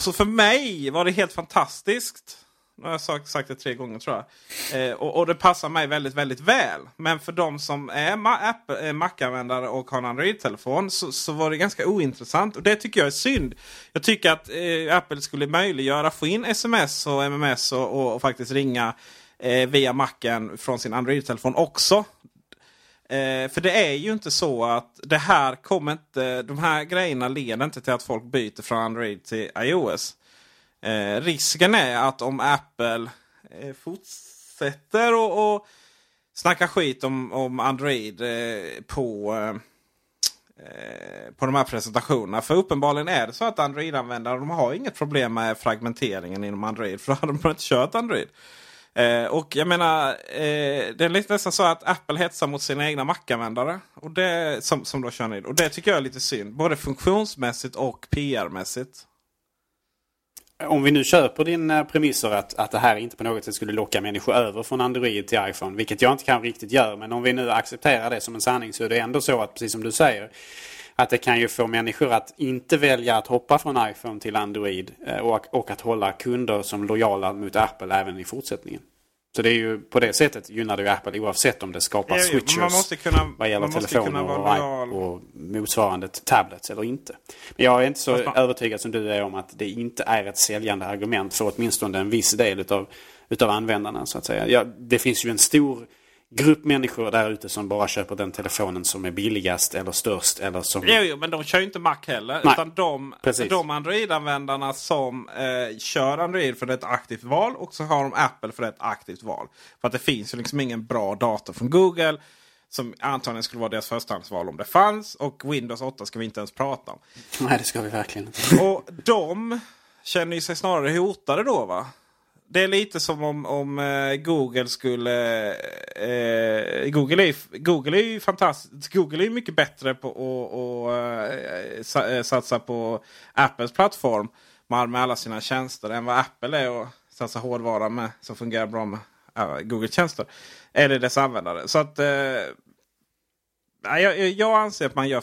Så för mig var det helt fantastiskt. Nu har jag sagt, sagt det tre gånger tror jag. Eh, och, och det passar mig väldigt, väldigt väl. Men för de som är Ma- eh, Mac-användare och har en Android-telefon så, så var det ganska ointressant. Och det tycker jag är synd. Jag tycker att eh, Apple skulle möjliggöra att få in sms och MMS och, och, och faktiskt ringa eh, via Macen från sin Android-telefon också. Eh, för det är ju inte så att det här kommer inte, de här grejerna leder inte till att folk byter från Android till iOS. Eh, risken är att om Apple eh, fortsätter och, och snacka skit om, om Android eh, på, eh, eh på de här presentationerna. För uppenbarligen är det så att Android-användare de har inget problem med fragmenteringen inom Android. För då hade de inte kört Android. Eh, och jag menar, eh, det är lite nästan så att Apple hetsar mot sina egna Mac-användare. Och det, som, som då kör ner. Och det tycker jag är lite synd. Både funktionsmässigt och PR-mässigt. Om vi nu köper din eh, premisser att, att det här inte på något sätt skulle locka människor över från Android till iPhone. Vilket jag inte kan riktigt göra. Men om vi nu accepterar det som en sanning så är det ändå så att precis som du säger. Att det kan ju få människor att inte välja att hoppa från iPhone till Android. eh, Och, och att hålla kunder som lojala mot Apple även i fortsättningen. Så det är ju på det sättet gynnar det ju Apple oavsett om det skapar Ja, switchers. man måste kunna, vad gäller telefoner och, och motsvarande tablets eller inte. Men jag är inte så Fast övertygad som du är om att det inte är ett säljande argument för åtminstone en viss del utav, utav användarna. Så att säga. Ja, det finns ju en stor grupp människor där ute som bara köper den telefonen som är billigast eller störst eller som... Jo, jo, men de kör ju inte Mac heller. Nej, utan de, precis. de Android-användarna som eh, kör Android för det är ett aktivt val och så har de Apple för det är ett aktivt val. För att det finns ju liksom ingen bra dator från Google. Som antagligen skulle vara deras förstahandsval om det fanns. Och Windows 8 ska vi inte ens prata om. Nej, det ska vi verkligen inte. Och de känner ju sig snarare hotade då va? Det är lite som om, om eh, Google skulle... Eh, Google, är, Google är ju fantastiskt. Google är mycket bättre på att och, eh, eh, satsa på Apples plattform med, med alla sina tjänster än vad Apple är och satsa hårdvara med som fungerar bra med eh, uh, Google-tjänster. Eller dess användare. Så att... Eh, jag, jag anser att man gör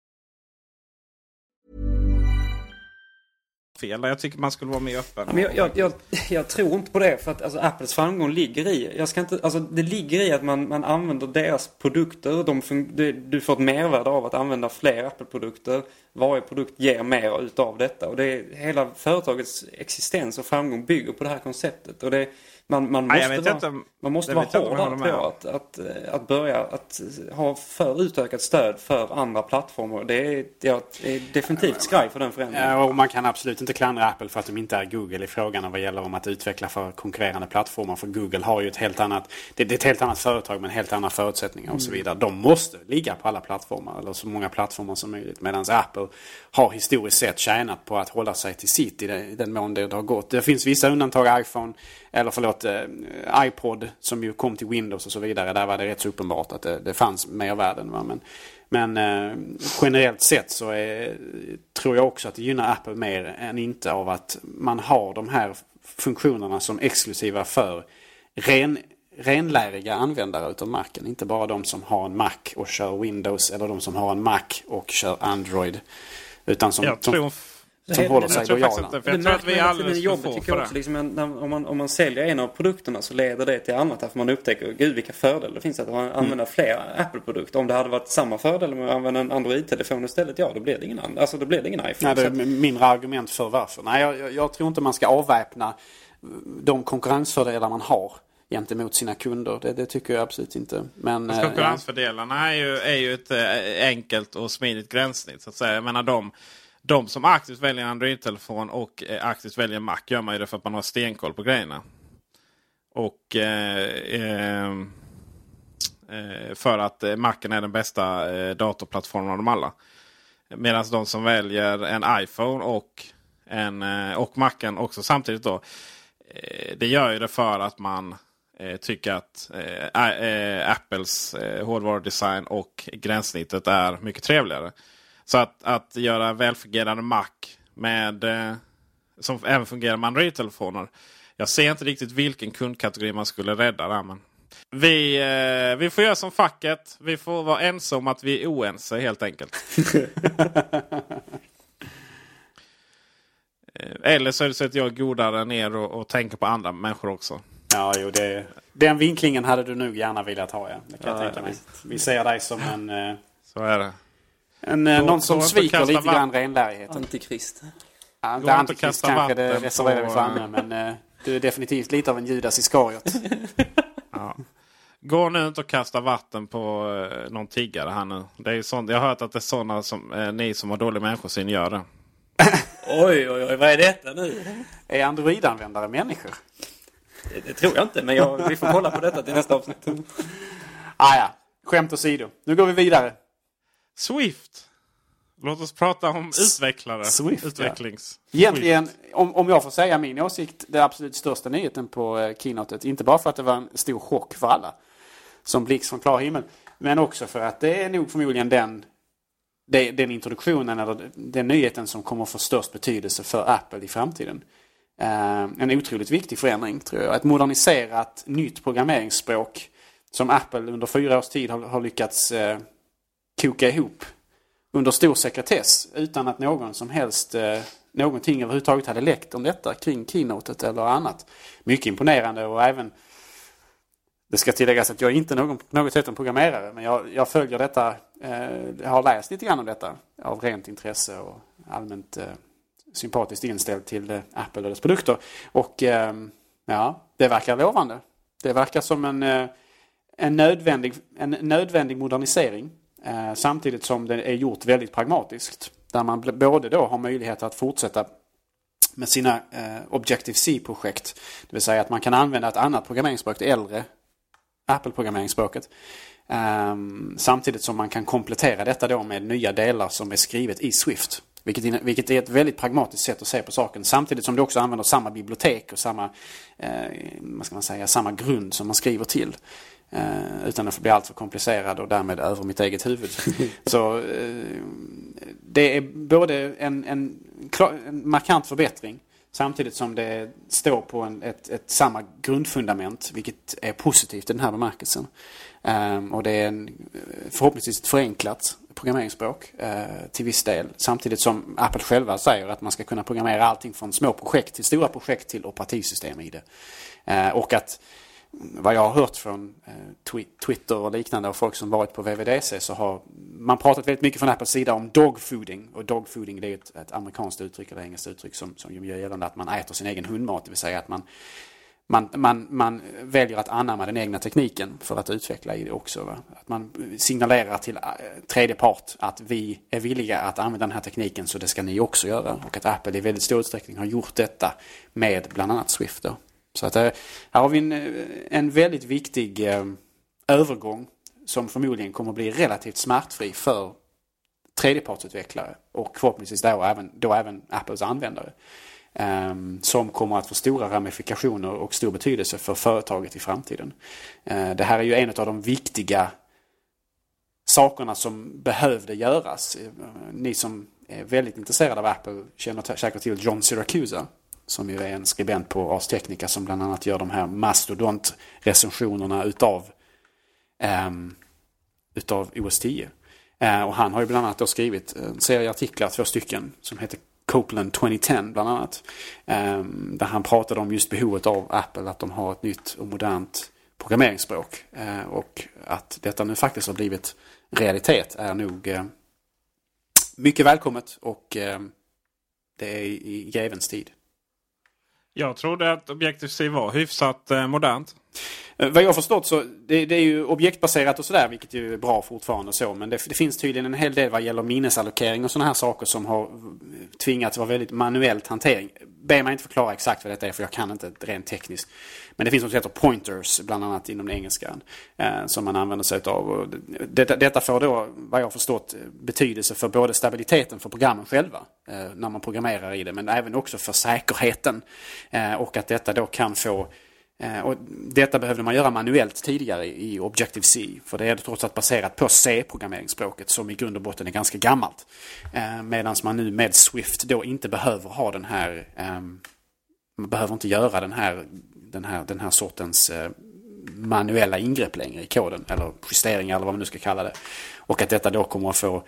Fel. Jag tycker man skulle vara mer öppen. Men jag, jag, jag, jag tror inte på det för att alltså, Apples framgång ligger i, jag ska inte, alltså, det ligger i att man, man använder deras produkter. De det, du får ett mervärde av att använda fler Apple-produkter. Varje produkt ger mer utav detta. Och det är, hela företagets existens och framgång bygger på det här konceptet. Och det, man, man Nej, måste jag vet vara, inte om- man måste vara vet jag inte hård om här jag tror håller jag. Att, att, att börja att ha för utökat stöd för andra plattformar. Det är, det är definitivt skraj för den förändringen. Ja, och man kan absolut inte klandra Apple för att de inte är Google i frågan vad gäller om att utveckla för konkurrerande plattformar. För Google har ju ett helt annat, det det är ett helt annat företag med helt andra förutsättningar och så vidare. De måste ligga på alla plattformar eller så många plattformar som möjligt. Medan Apple har historiskt sett tjänat på att hålla sig till sitt i den, i den mån det har gått. Det finns vissa undantag, iPhone, eller förlåt, eh, iPod som ju kom till Windows och så vidare. Där var det rätt så uppenbart att det, det fanns mervärden. Va? Men, men eh, generellt sett så är, tror jag också att det gynnar Apple mer än inte av att man har de här funktionerna som exklusiva för ren, renläriga användare utav Macen. Inte bara de som har en Mac och kör Windows eller de som har en Mac och kör Android. Utan som, Jag tror... som håller sig Jag lojala. inte, för jag tror att vi är alldeles för få för jag det. också. Liksom, om, man, om man säljer en av produkterna så leder det till annat. Därför man upptäcker, gud vilka fördelar det finns att man använder flera Apple-produkter. Om det hade varit samma fördel med att använda en Android-telefon istället, ja då blir det ingen, annan- alltså, då blir det ingen iPhone. Nej, det är mindre argument för varför. Nej, jag, jag, jag tror inte man ska avväpna de konkurrensfördelar man har gentemot sina kunder. Det, det tycker jag absolut inte. Men, Fast eh, Konkurrensfördelarna är ju, är ju ett eh, enkelt och smidigt gränssnitt. Så att säga. Jag menar, de, de som aktivt väljer Android-telefon och eh, aktivt väljer Mac gör man ju det för att man har stenkoll på grejerna. Och eh, ehm, eh, för att eh, Macen är den bästa eh, datorplattformen av dem alla. Medan de som väljer en iPhone och, en, eh, och Macen också samtidigt då. Eh, det gör ju det för att man eh, tycker att eh, eh, Apples eh, hårdvarudesign och gränssnittet är mycket trevligare. Så att, att göra välfungerande Mac med, eh, som även fungerar med Android-telefoner. Jag ser inte riktigt vilken kundkategori man skulle rädda där. Men vi, eh, vi får göra som facket. Vi får vara ense om att vi är oense helt enkelt. Eh, Eller så är det så att jag är godare ner och, och tänker på andra människor också. Ja, jo, det, den vinklingen hade du nog gärna velat ha. Ja. Det kan jag Ja, tänka mig. Vi ser dig som en, eh, Så är det. En, eh, Gå- någon som sviker lite vatten. grann renlärigheten. Antikrist. Ja, inte antikrist kanske, det reserverar vi för andra. Men eh, du är definitivt lite av en Judas Iskariot. Ja. Gå nu inte och kasta vatten på eh, någon tiggare här nu. Det är ju sånt, jag har hört att det är sådana som eh, ni som har dålig människosyn gör det. Oj, oj, oj, vad är detta nu? Är Android-användare människor? Det, det tror jag inte, men jag, vi får kolla på detta till nästa avsnitt. Ah, ja, skämt åsido. Nu går vi vidare. Swift! Låt oss prata om utvecklare. Swift, ja. Utvecklings. Egentligen, om, om jag får säga min åsikt, det absolut största nyheten på eh, keynotet. Inte bara för att det var en stor chock för alla. Som blixt från klar himmel. Men också för att det är nog förmodligen den, det, den introduktionen eller den nyheten som kommer få störst betydelse för Apple i framtiden. Eh, en otroligt viktig förändring tror jag. Ett moderniserat nytt programmeringsspråk som Apple under fyra års tid har, har lyckats eh, koka ihop under stor sekretess utan att någon som helst eh, någonting överhuvudtaget hade läckt om detta kring keynotet eller annat. Mycket imponerande och även det ska tilläggas att jag är inte någon, något sätt en programmerare men jag, jag följer detta, eh, jag har läst lite grann om detta av rent intresse och allmänt eh, sympatiskt inställd till eh, Apple och dess produkter. Och eh, ja, det verkar lovande. Det verkar som en, eh, en, nödvändig, en nödvändig modernisering Eh, samtidigt som det är gjort väldigt pragmatiskt. Där man både då har möjlighet att fortsätta med sina eh, Objective-C-projekt. Det vill säga att man kan använda ett annat programmeringsspråk, det äldre Apple-programmeringsspråket. Ehm, samtidigt som man kan komplettera detta då med nya delar som är skrivet i Swift. Vilket, vilket är ett väldigt pragmatiskt sätt att se på saken. Samtidigt som du också använder samma bibliotek och samma, eh, vad ska man säga, samma grund som man skriver till. Eh, utan att bli alltför komplicerad och därmed över mitt eget huvud. Så eh, det är både en, en, en markant förbättring samtidigt som det står på en, ett, ett samma grundfundament vilket är positivt i den här bemärkelsen. Ehm, och det är en, eh, förhoppningsvis ett förenklat programmeringsspråk eh, till viss del. Samtidigt som Apple själva säger att man ska kunna programmera allting från små projekt till stora projekt till operativsystem i det. Eh, och att vad jag har hört från eh, Twitter och liknande och folk som varit på VVDC så har man pratat väldigt mycket från Apples sida om dogfooding. Och dogfooding det är ett, ett amerikanskt uttryck eller engelskt uttryck som, som gör gällande att man äter sin egen hundmat. Det vill säga att man, man, man, man väljer att anamma den egna tekniken för att utveckla i det också. Va? Att man signalerar till eh, tredje part att vi är villiga att använda den här tekniken så det ska ni också göra. Och att Apple i väldigt stor utsträckning har gjort detta med bland annat Swift. Då. Så att, eh, här har vi en, eh, en väldigt viktig eh, övergång som förmodligen kommer att bli relativt smärtfri för tredjepartsutvecklare och förhoppningsvis då även, då även Apples användare. Ehm, som kommer att få stora ramifikationer och stor betydelse för företaget i framtiden. Eh, det här är ju en av de viktiga sakerna som behövde göras. Eh, ni som är väldigt intresserade av Apple känner säkert till John Siracusa. Som ju är en skribent på Ars Technica som bland annat gör de här mastodont-recensionerna utav, um, utav OS 10. Uh, eh, och han har ju bland annat då skrivit en serie artiklar, två stycken, som heter Copeland 2010 bland annat. Um, där han pratade om just behovet av Apple, att de har ett nytt och modernt programmeringsspråk. Uh, och att detta nu faktiskt har blivit realitet är nog uh, mycket välkommet och ehm, det är i grevens tid. Jag trodde att Objective-C var hyfsat eh, modernt. Eh, vad jag har förstått så det, det är ju objektbaserat och sådär vilket ju är bra fortfarande så. Men det, det finns tydligen en hel del vad gäller minnesallokering och sådana här saker som har eh, tvingats vara väldigt manuellt hantering. Be mig inte förklara exakt vad detta är för jag kan inte rent tekniskt. Men det finns något som heter pointers bland annat inom den engelskan. Eh, som man använder sig av. Och det, detta får då vad jag har förstått betydelse för både stabiliteten för programmen själva. Eh, när man programmerar i det. Men även också för säkerheten. Eh, och att detta då kan få Eh, och detta behövde man göra manuellt tidigare i Objective-C. För det är trots allt baserat på C-programmeringsspråket som i grund och botten är ganska gammalt. Eh, Medan man nu med Swift då inte behöver ha den här... Ehm, man behöver inte göra den här, den här, den här sortens eh, manuella ingrepp längre i koden. Eller justeringar eller vad man nu ska kalla det. Och att detta då kommer att få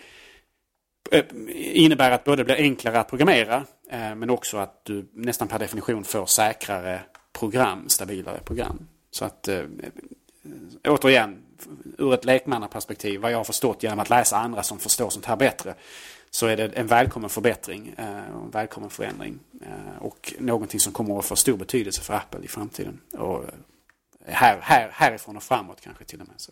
innebär att både blir enklare att programmera men också att du nästan per definition får säkrare program, stabilare program. Så att eh, återigen, ur ett lekmannaperspektiv, vad jag har förstått genom att läsa andra som förstår sånt här bättre, så är det en välkommen förbättring eh, en välkommen förändring. Eh, och någonting som kommer att få stor betydelse för Apple i framtiden. Och eh, här, här, härifrån och framåt kanske till och med. Så.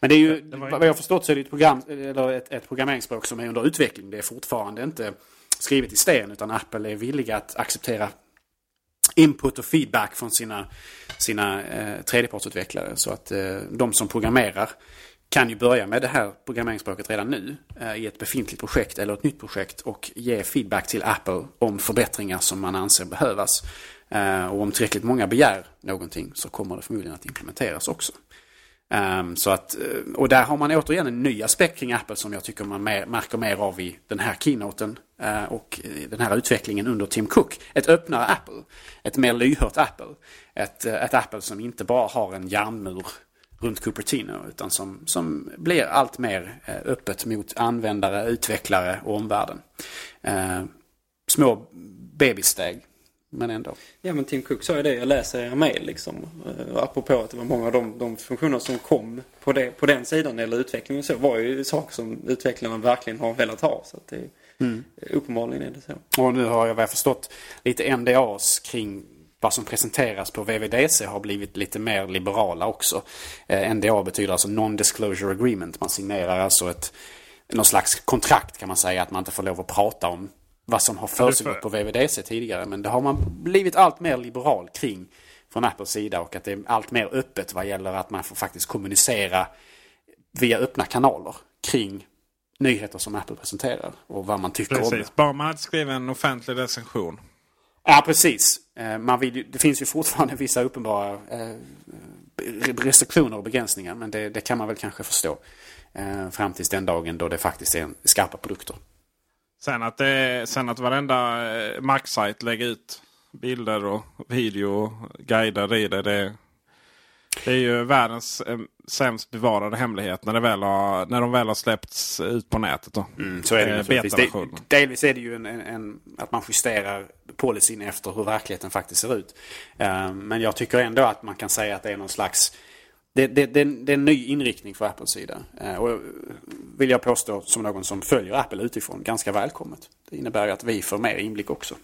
Men det är ju, Det vad jag har förstått så är det ett, program, eller ett, ett programmeringsspråk som är under utveckling. Det är fortfarande inte skrivet i sten utan Apple är villiga att acceptera input och feedback från sina, sina eh, tredjepartsutvecklare. Så att eh, de som programmerar kan ju börja med det här programmeringsspråket redan nu eh, i ett befintligt projekt eller ett nytt projekt och ge feedback till Apple om förbättringar som man anser behövas. Eh, och om tillräckligt många begär någonting så kommer det förmodligen att implementeras också. Um, så att, eh, och där har man återigen en ny aspekt kring Apple som jag tycker man mer, märker mer av i den här keynoten uh, och den här utvecklingen under Tim Cook. Ett öppnare Apple. Ett mer lyhört Apple. Ett, eh, ett Apple som inte bara har en järnmur runt Cupertino utan som, som blir allt mer öppet mot användare, utvecklare och omvärlden. Uh, små bebissteg, men ändå. Ja men Tim Cook sa ju det, jag läser era mejl liksom. Eh, Apropå att det var många av de, de funktioner som kom på, det, på den sidan eller utvecklingen så var ju saker som utvecklarna verkligen har velat ha. Så det, uppenbarligen är det så. Och nu har jag väl förstått lite NDAs kring vad som presenteras på VVDC har blivit lite mer liberala också. Eh, NDA betyder alltså Non-Disclosure Agreement. Man signerar alltså ett någon slags kontrakt kan man säga att man inte får lov att prata om vad som har försiggått på VVDC tidigare. Men det har man blivit allt mer liberal kring från Apples sida och att det är allt mer öppet vad gäller att man får faktiskt kommunicera via öppna kanaler kring nyheter som Apple presenterar och vad man tycker om det. Precis. Bara man hade skrivit en offentlig recension. Ja, precis. Eh, Man vill, det finns ju fortfarande vissa uppenbara eh, restriktioner och begränsningar. Men det, det kan man väl kanske förstå. Eh, fram tills den dagen då det faktiskt är skarpa produkter. Sen att, det, sen att varenda eh, Mac-sajt lägger ut bilder och video och guider i det. Det, det är ju världens eh, sämst bevarade hemlighet när, det väl har, när de väl har släppts ut på nätet. Då. Mm, så är det Eh, naturligtvis. Det, delvis är det ju en, en, en, att man justerar policyn efter hur verkligheten faktiskt ser ut. Eh, men jag tycker ändå att man kan säga att det är någon slags det, det, det, det är en ny inriktning för Apples sida. Eh, och vill jag påstå som någon som följer Apple utifrån ganska välkommet. Det innebär att vi får mer inblick också.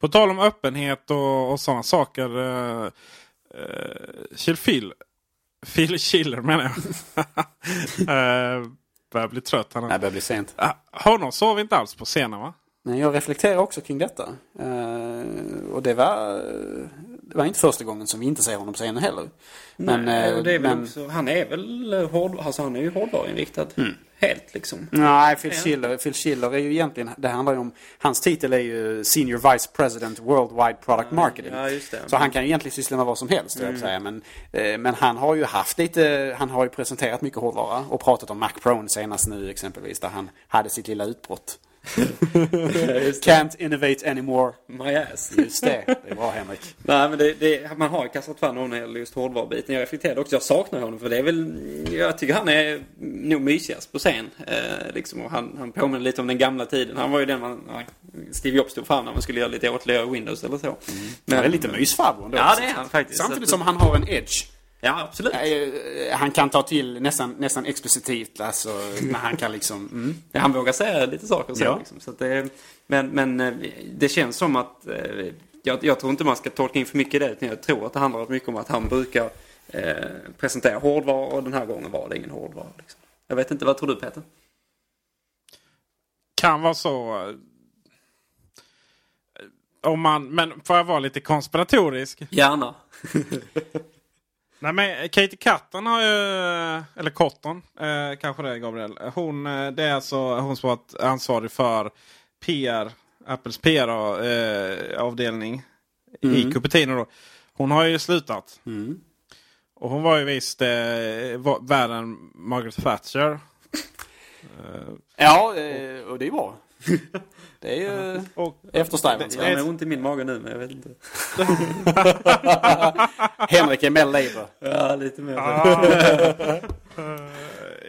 På tal om öppenhet och, och sådana saker. Uh, uh, Phil, Phil Schiller menar jag. uh, börjar bli trött. Han här börjar bli sent. honom såg vi inte alls på scenen va? Men jag reflekterar också kring detta. Eh, och det var, det var inte första gången som vi inte ser honom på scenen heller. Men, Nej, eh, och det är väl men, också, han är väl hård, alltså han är ju hårdvaruinriktad. Mm. Helt liksom. Nej, Phil. Schiller, Phil Schiller är ju egentligen, det handlar ju om, hans titel är ju Senior Vice President Worldwide Product Marketing. Ja, just det. Så han kan ju egentligen syssla med vad som helst, mm. jag säga. Men, eh, men han har ju haft lite, han har ju presenterat mycket hårdvara och pratat om Mac Pro senast nu exempelvis, där han hade sitt lilla utbrott Can't innovate anymore. My ass. Just det. Det bra Henrik. Nej men det, det, man har kastat fram honom när just hårdvarubiten. Jag reflekterade också, jag saknar honom för det är väl, jag tycker han är nog mysigast på scen. Eh, liksom, han, han påminner lite om den gamla tiden. Han var ju den man, Steve Jobs stod fram när man skulle göra lite åtliga Windows eller så. Men, han är lite mysfarbror ändå. Ja det är han faktiskt. Samtidigt som han har en edge. Ja absolut. Eh, Han kan ta till nästan, nästan explicitivt. Alltså, när han kan liksom... Mm. Ja, han vågar säga lite saker så. Ja. Liksom. så att det, men, men eh, det känns som att eh, jag, jag tror inte man ska tolka in för mycket i det. Utan jag tror att det handlar mycket om att han brukar eh, presentera hårdvara och den här gången var det ingen hårdvara. Liksom. Jag vet inte, vad tror du Peter? Kan vara så. Om man, men får jag vara lite konspiratorisk? Gärna. Nej men Katie Cotton har ju, eller Cotton eh, kanske det är Gabriel. Hon, eh, det är alltså hon som varit ansvarig för PR, Apples PR-avdelning i Cupertino. Då. Hon har ju slutat. Mm. Och hon var ju visst eh, värre än Margaret Thatcher. Ja, eh, och det är bra. Det är ju Och Jag eftersträvansvärt. har ont i min mage nu men jag vet inte. Henrik är med Labour. Ja, lite mer.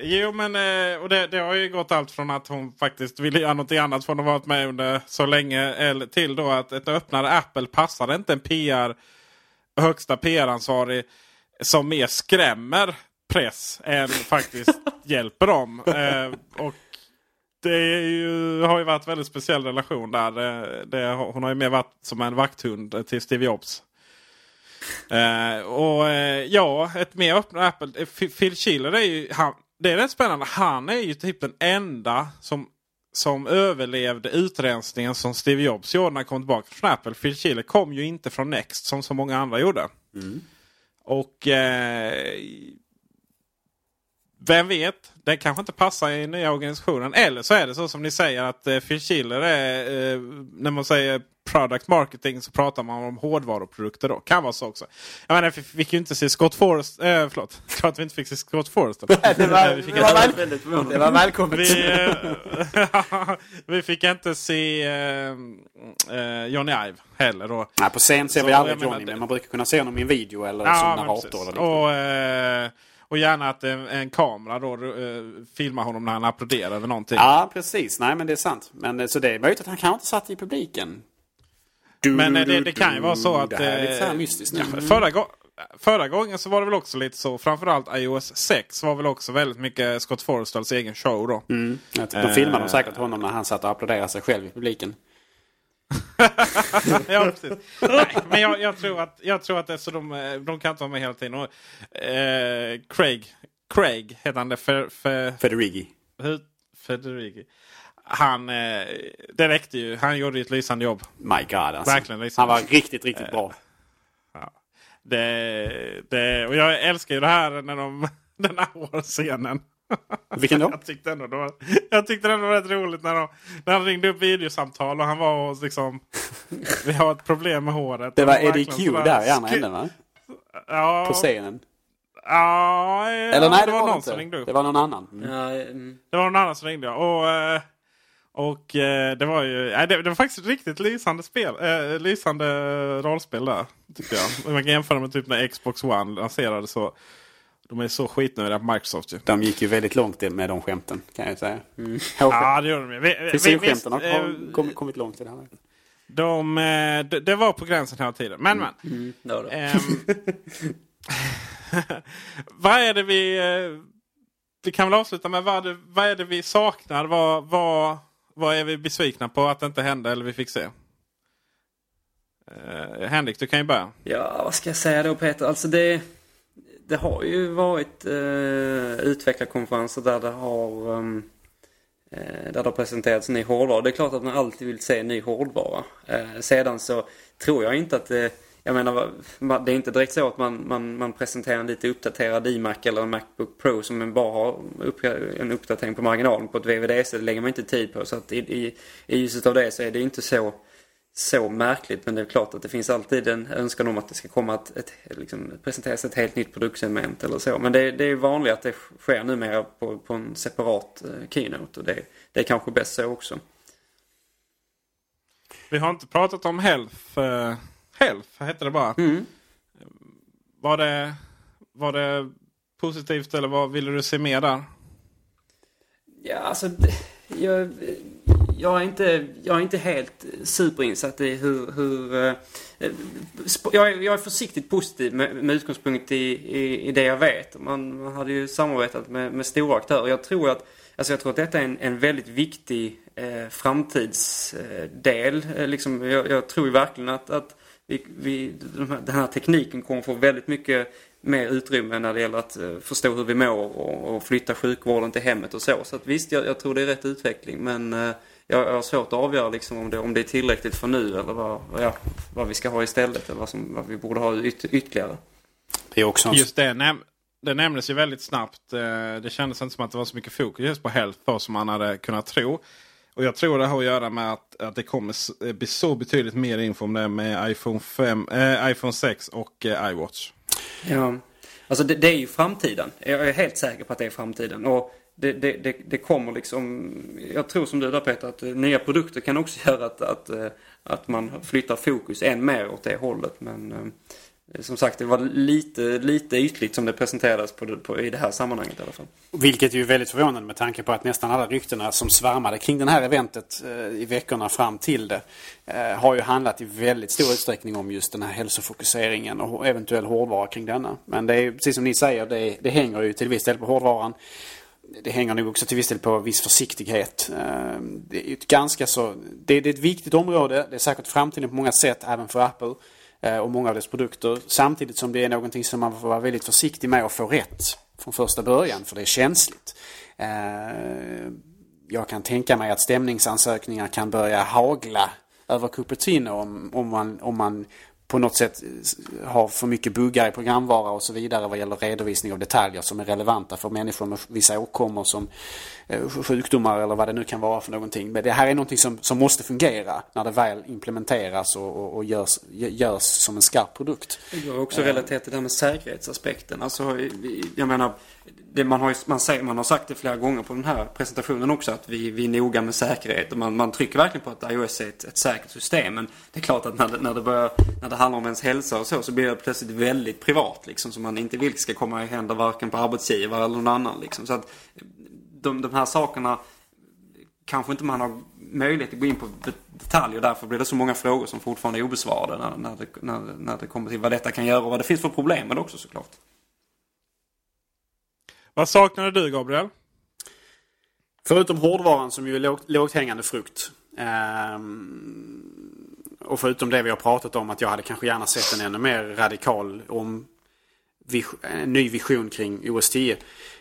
Jo men eh, och det, det har ju gått allt från att hon faktiskt ville göra något annat från att ha varit med under så länge. Eller till då att ett öppnare Apple passade inte en PR högsta PR-ansvarig som mer skrämmer press än faktiskt hjälper dem. Eh, och det ju, har ju varit en väldigt speciell relation där. Det, det, hon har ju mer varit som en vakthund till Steve Jobs. Eh, och eh, ja, ett mer öppna Apple. eh, Phil- Schiller är ju, han, det är rätt spännande. Han är ju typ den enda som, som överlevde utrensningen som Steve Jobs gjorde när han kom tillbaka från Apple. Phil Schiller kom ju inte från Next som så många andra gjorde. Och eh, vem vet, det kanske inte passar i nya organisationen. Eller så är det så som ni säger att eh, Phil Schiller är, eh, när man säger product marketing så pratar man om hårdvaruprodukter då. Kan vara så också. Jag menar, vi fick ju inte se Scott Forrest, eh, förlåt. Klart vi inte fick se Scott Forrest. Det var, det väl, det välkommet. vi, eh, vi fick inte se eh, eh, Johnny Ive heller då. Nej, på scen ser Så vi aldrig Johnny, men man brukar kunna se honom i en video eller som men narrator. Eller och, och gärna att en, en kamera då eh, filmar honom när han applåderar över någonting. Ja, precis. Nej, men det är sant. Men, eh, så det är möjligt att han kanske inte satt i publiken. Du, Men eh, det, det kan ju vara så att... Det här är lite så här mystiskt nu. ja, förra, förra gången så var det väl också lite så. Framförallt iOS 6 var väl också väldigt mycket Scott Forstells egen show då. Mm. Då filmade de säkert honom när han satt och applåderade sig själv i publiken. Ja, precis. Nej, men jag, jag, tror att, jag tror att det så de, eh, de kan vara med hela tiden. Och, eh, Craig, Craig heter han det. För, för, Federighi. hur, Federighi. Han, eh, det räckte ju. Han gjorde ett lysande jobb. My God alltså. Verkligen liksom. Han var riktigt, riktigt bra. Det, det, och jag älskar ju det här när de, den här scenen. Vilken då? Jag tyckte ändå det var, jag tyckte det var rätt roligt när, de, när han ringde upp videosamtal och han var och liksom... Vi har ett problem med håret. Det var Eddie Q där i andra änden va? Ja, På scenen. ja, Eller nej, det, var, någon det som ringde inte. upp. Det var någon annan. Mm. Ja, mm. Det var någon annan som ringde. ja. Och, eh, och eh, det var ju nej, det, det var faktiskt ett riktigt lysande spel. Eh, lysande rollspel där. Tycker jag. Man kan jämföra med typ när Xbox One lanserades. Så, de är så skitnödiga på Microsoft ju. De gick ju väldigt långt med de skämten kan jag säga. Mm. Ja, det gjorde de ju. Frisyrsskämten har eh, kom- kommit, kommit långt i det här. de, eh, det, var på gränsen hela tiden. Men men. Mm, det var det. Ehm, vad är det vi... eh, vi kan väl avsluta med vad, det, vad är det vi saknar? Vad, vad, vad är vi besvikna på att det inte hände eller vi fick se? Uh, Henrik, du kan ju börja. Ja, vad ska jag säga då Peter? Alltså det, det har ju varit eh, utvecklarkonferenser där det har ehm, eh, där det har presenterats ny hårdvara. Det är klart att man alltid vill se ny hårdvara. Eh, sedan så tror jag inte att det jag menar, det är inte direkt så att man, man, man presenterar en lite uppdaterad iMac eller en Macbook Pro som bara har upp, en uppdatering på marginalen på ett VVDC. Det lägger man inte tid på. Så att i, i, i ljuset av det så är det inte så så märkligt men det är klart att det finns alltid en önskan om att det ska komma ett, ett liksom, presenteras ett helt nytt produktsegment eller så. Men det, det är vanligt att det sker numera på, på en separat eh, keynote och det, det är kanske bäst så också. Vi har inte pratat om Health. Uh, health heter det bara. Mm. Var, det, var det positivt eller vad ville du se mer där? Ja, alltså... Jag, jag, är inte, jag är inte helt superinsatt i hur... hur eh, jag, är, jag är försiktigt positiv med, med utgångspunkt i, i, i, det jag vet. Man, man hade ju samarbetat med, med stora aktörer. Jag tror att Alltså jag tror att detta är en, en väldigt viktig eh, framtidsdel. Eh, liksom, jag, jag, tror ju verkligen att, att vi, vi, den här tekniken kommer få väldigt mycket mer utrymme när det gäller att eh, förstå hur vi mår och, och flytta sjukvården till hemmet och så. Så att visst, jag, jag tror det är rätt utveckling men eh, eh, jag, har svårt att avgöra liksom om, det, om det är tillräckligt för nu eller vad, ja, vad vi ska ha istället eller vad, som, vad vi borde ha yt, ytterligare. Det är också Just det, näm det nämndes ju väldigt snabbt. Eh, det kändes inte som att det var så mycket fokus just på health som man hade kunnat tro. Och jag tror det har att göra med att, att det kommer bli så betydligt mer info om det med iPhone, 5, äh, iPhone 6 och äh, iWatch. Ja, alltså det, det, är ju framtiden. Jag är helt säker på att det är framtiden. Och det, det, det, det kommer liksom, jag tror som du där Peter, att eh, nya produkter kan också göra att, att, eh, att man flyttar fokus än mer åt det hållet. Men eh, som sagt, det var lite, lite ytligt som det presenterades på, på, i det här sammanhanget i alla fall. Vilket är ju väldigt förvånande med tanke på att nästan alla ryktena som svärmade kring det här eventet i veckorna fram till det har ju handlat i väldigt stor utsträckning om just den här hälsofokuseringen och eventuell hårdvara kring denna. Men det är precis som ni säger, det, det hänger ju till viss del på hårdvaran. Det hänger nog också till viss del på viss försiktighet. Ehm, det är ett ganska så... Det, är ett viktigt område. Det är säkert framtiden på många sätt även för Apple. Eh, och många av dess produkter. Samtidigt som det är någonting som man får vara väldigt försiktig med att få rätt från första början för det är känsligt. Ehm, jag kan tänka mig att stämningsansökningar kan börja hagla över Cupertino om, om, man, om man på något sätt eh, har för mycket buggar i programvara och så vidare vad gäller redovisning av detaljer som är relevanta för människor med vissa åkommor som eh, sjukdomar eller vad det nu kan vara för någonting. Men det här är någonting som, som måste fungera när det väl implementeras och, och, och görs, görs som en skarp produkt. Jag har också relaterat till det här med säkerhetsaspekten. Alltså, jag menar, det man, har, man, säger, man har sagt det flera gånger på den här presentationen också att vi, vi är noga med säkerhet. Och man, man trycker verkligen på att iOS är ett, ett säkert system. Men det är klart att när det, när det, börjar, när det handlar om ens hälsa och så, så blir det plötsligt väldigt privat. Liksom, som man inte vill ska komma i händer varken på arbetsgivare eller någon annan. Liksom. Så att de, de här sakerna kanske inte man har möjlighet att gå in på detaljer. Därför blir det så många frågor som fortfarande är obesvarade när, när, det, när, när det kommer till vad detta kan göra och vad det finns för problem med det också såklart. Vad saknade du Gabriel? Förutom hårdvaran som ju är lågt, lågt hängande frukt. Um, och förutom det vi har pratat om att jag hade kanske gärna sett en ännu mer radikal om vision, en ny vision kring OS 10.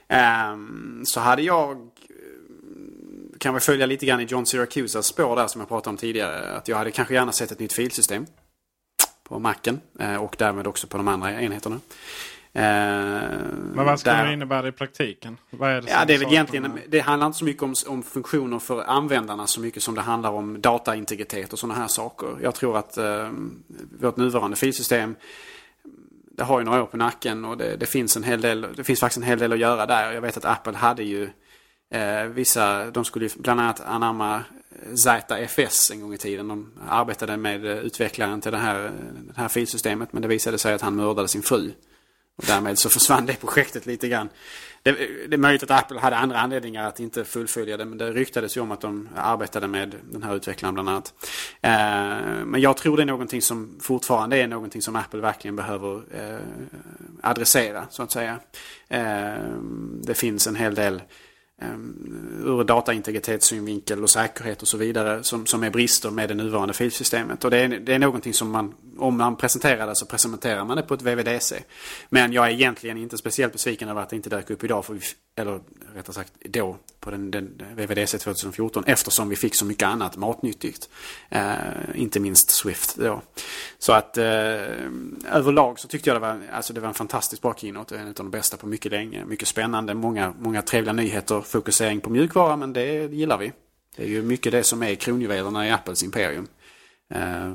Ehm, så hade jag eh, kan vi följa lite grann i John Syracusas spår där som jag pratade om tidigare. Att jag hade kanske gärna sett ett nytt filsystem på Macen eh, och därmed också på de andra enheterna. Eh, Men vad skulle där... det innebära i praktiken? Vad är det ja, det är väl egentligen, det handlar inte så mycket om, om funktioner för användarna så mycket som det handlar om dataintegritet och sådana här saker. Jag tror att eh, vårt nuvarande filsystem det har ju några år på nacken och det, det, finns en hel del, det finns faktiskt en hel del att göra där. Jag vet att Apple hade ju eh, vissa, de skulle bland annat anamma ZFS en gång i tiden. De arbetade med utvecklaren till det här, det här filsystemet men det visade sig att han mördade sin fru. Och därmed så försvann det projektet lite grann. Det, det är möjligt att Apple hade andra anledningar att inte fullfölja det. Men det ryktades ju om att de arbetade med den här utvecklaren bland annat. Eh, men jag tror det är någonting som fortfarande är någonting som Apple verkligen behöver eh, adressera så att säga. Eh, det finns en hel del Ehm, ur dataintegritetssynvinkel och säkerhet och så vidare som, som är brister med det nuvarande filsystemet. Och det är, det är någonting som man, om man presenterar det så presenterar man det på ett VVDC. Men jag är egentligen inte speciellt besviken över att det inte dök upp idag, för vi, eller rättare sagt då, på den, den VVDC 2014 eftersom vi fick så mycket annat matnyttigt. Eh, inte minst Swift då. Så att eh, överlag så tyckte jag det var, alltså det var en fantastiskt bra keynote. En av de bästa på mycket länge. Mycket spännande, många, många trevliga nyheter. Fokusering på mjukvara men det gillar vi. Det är ju mycket det som är kronjuvelerna i Apples imperium. Eh,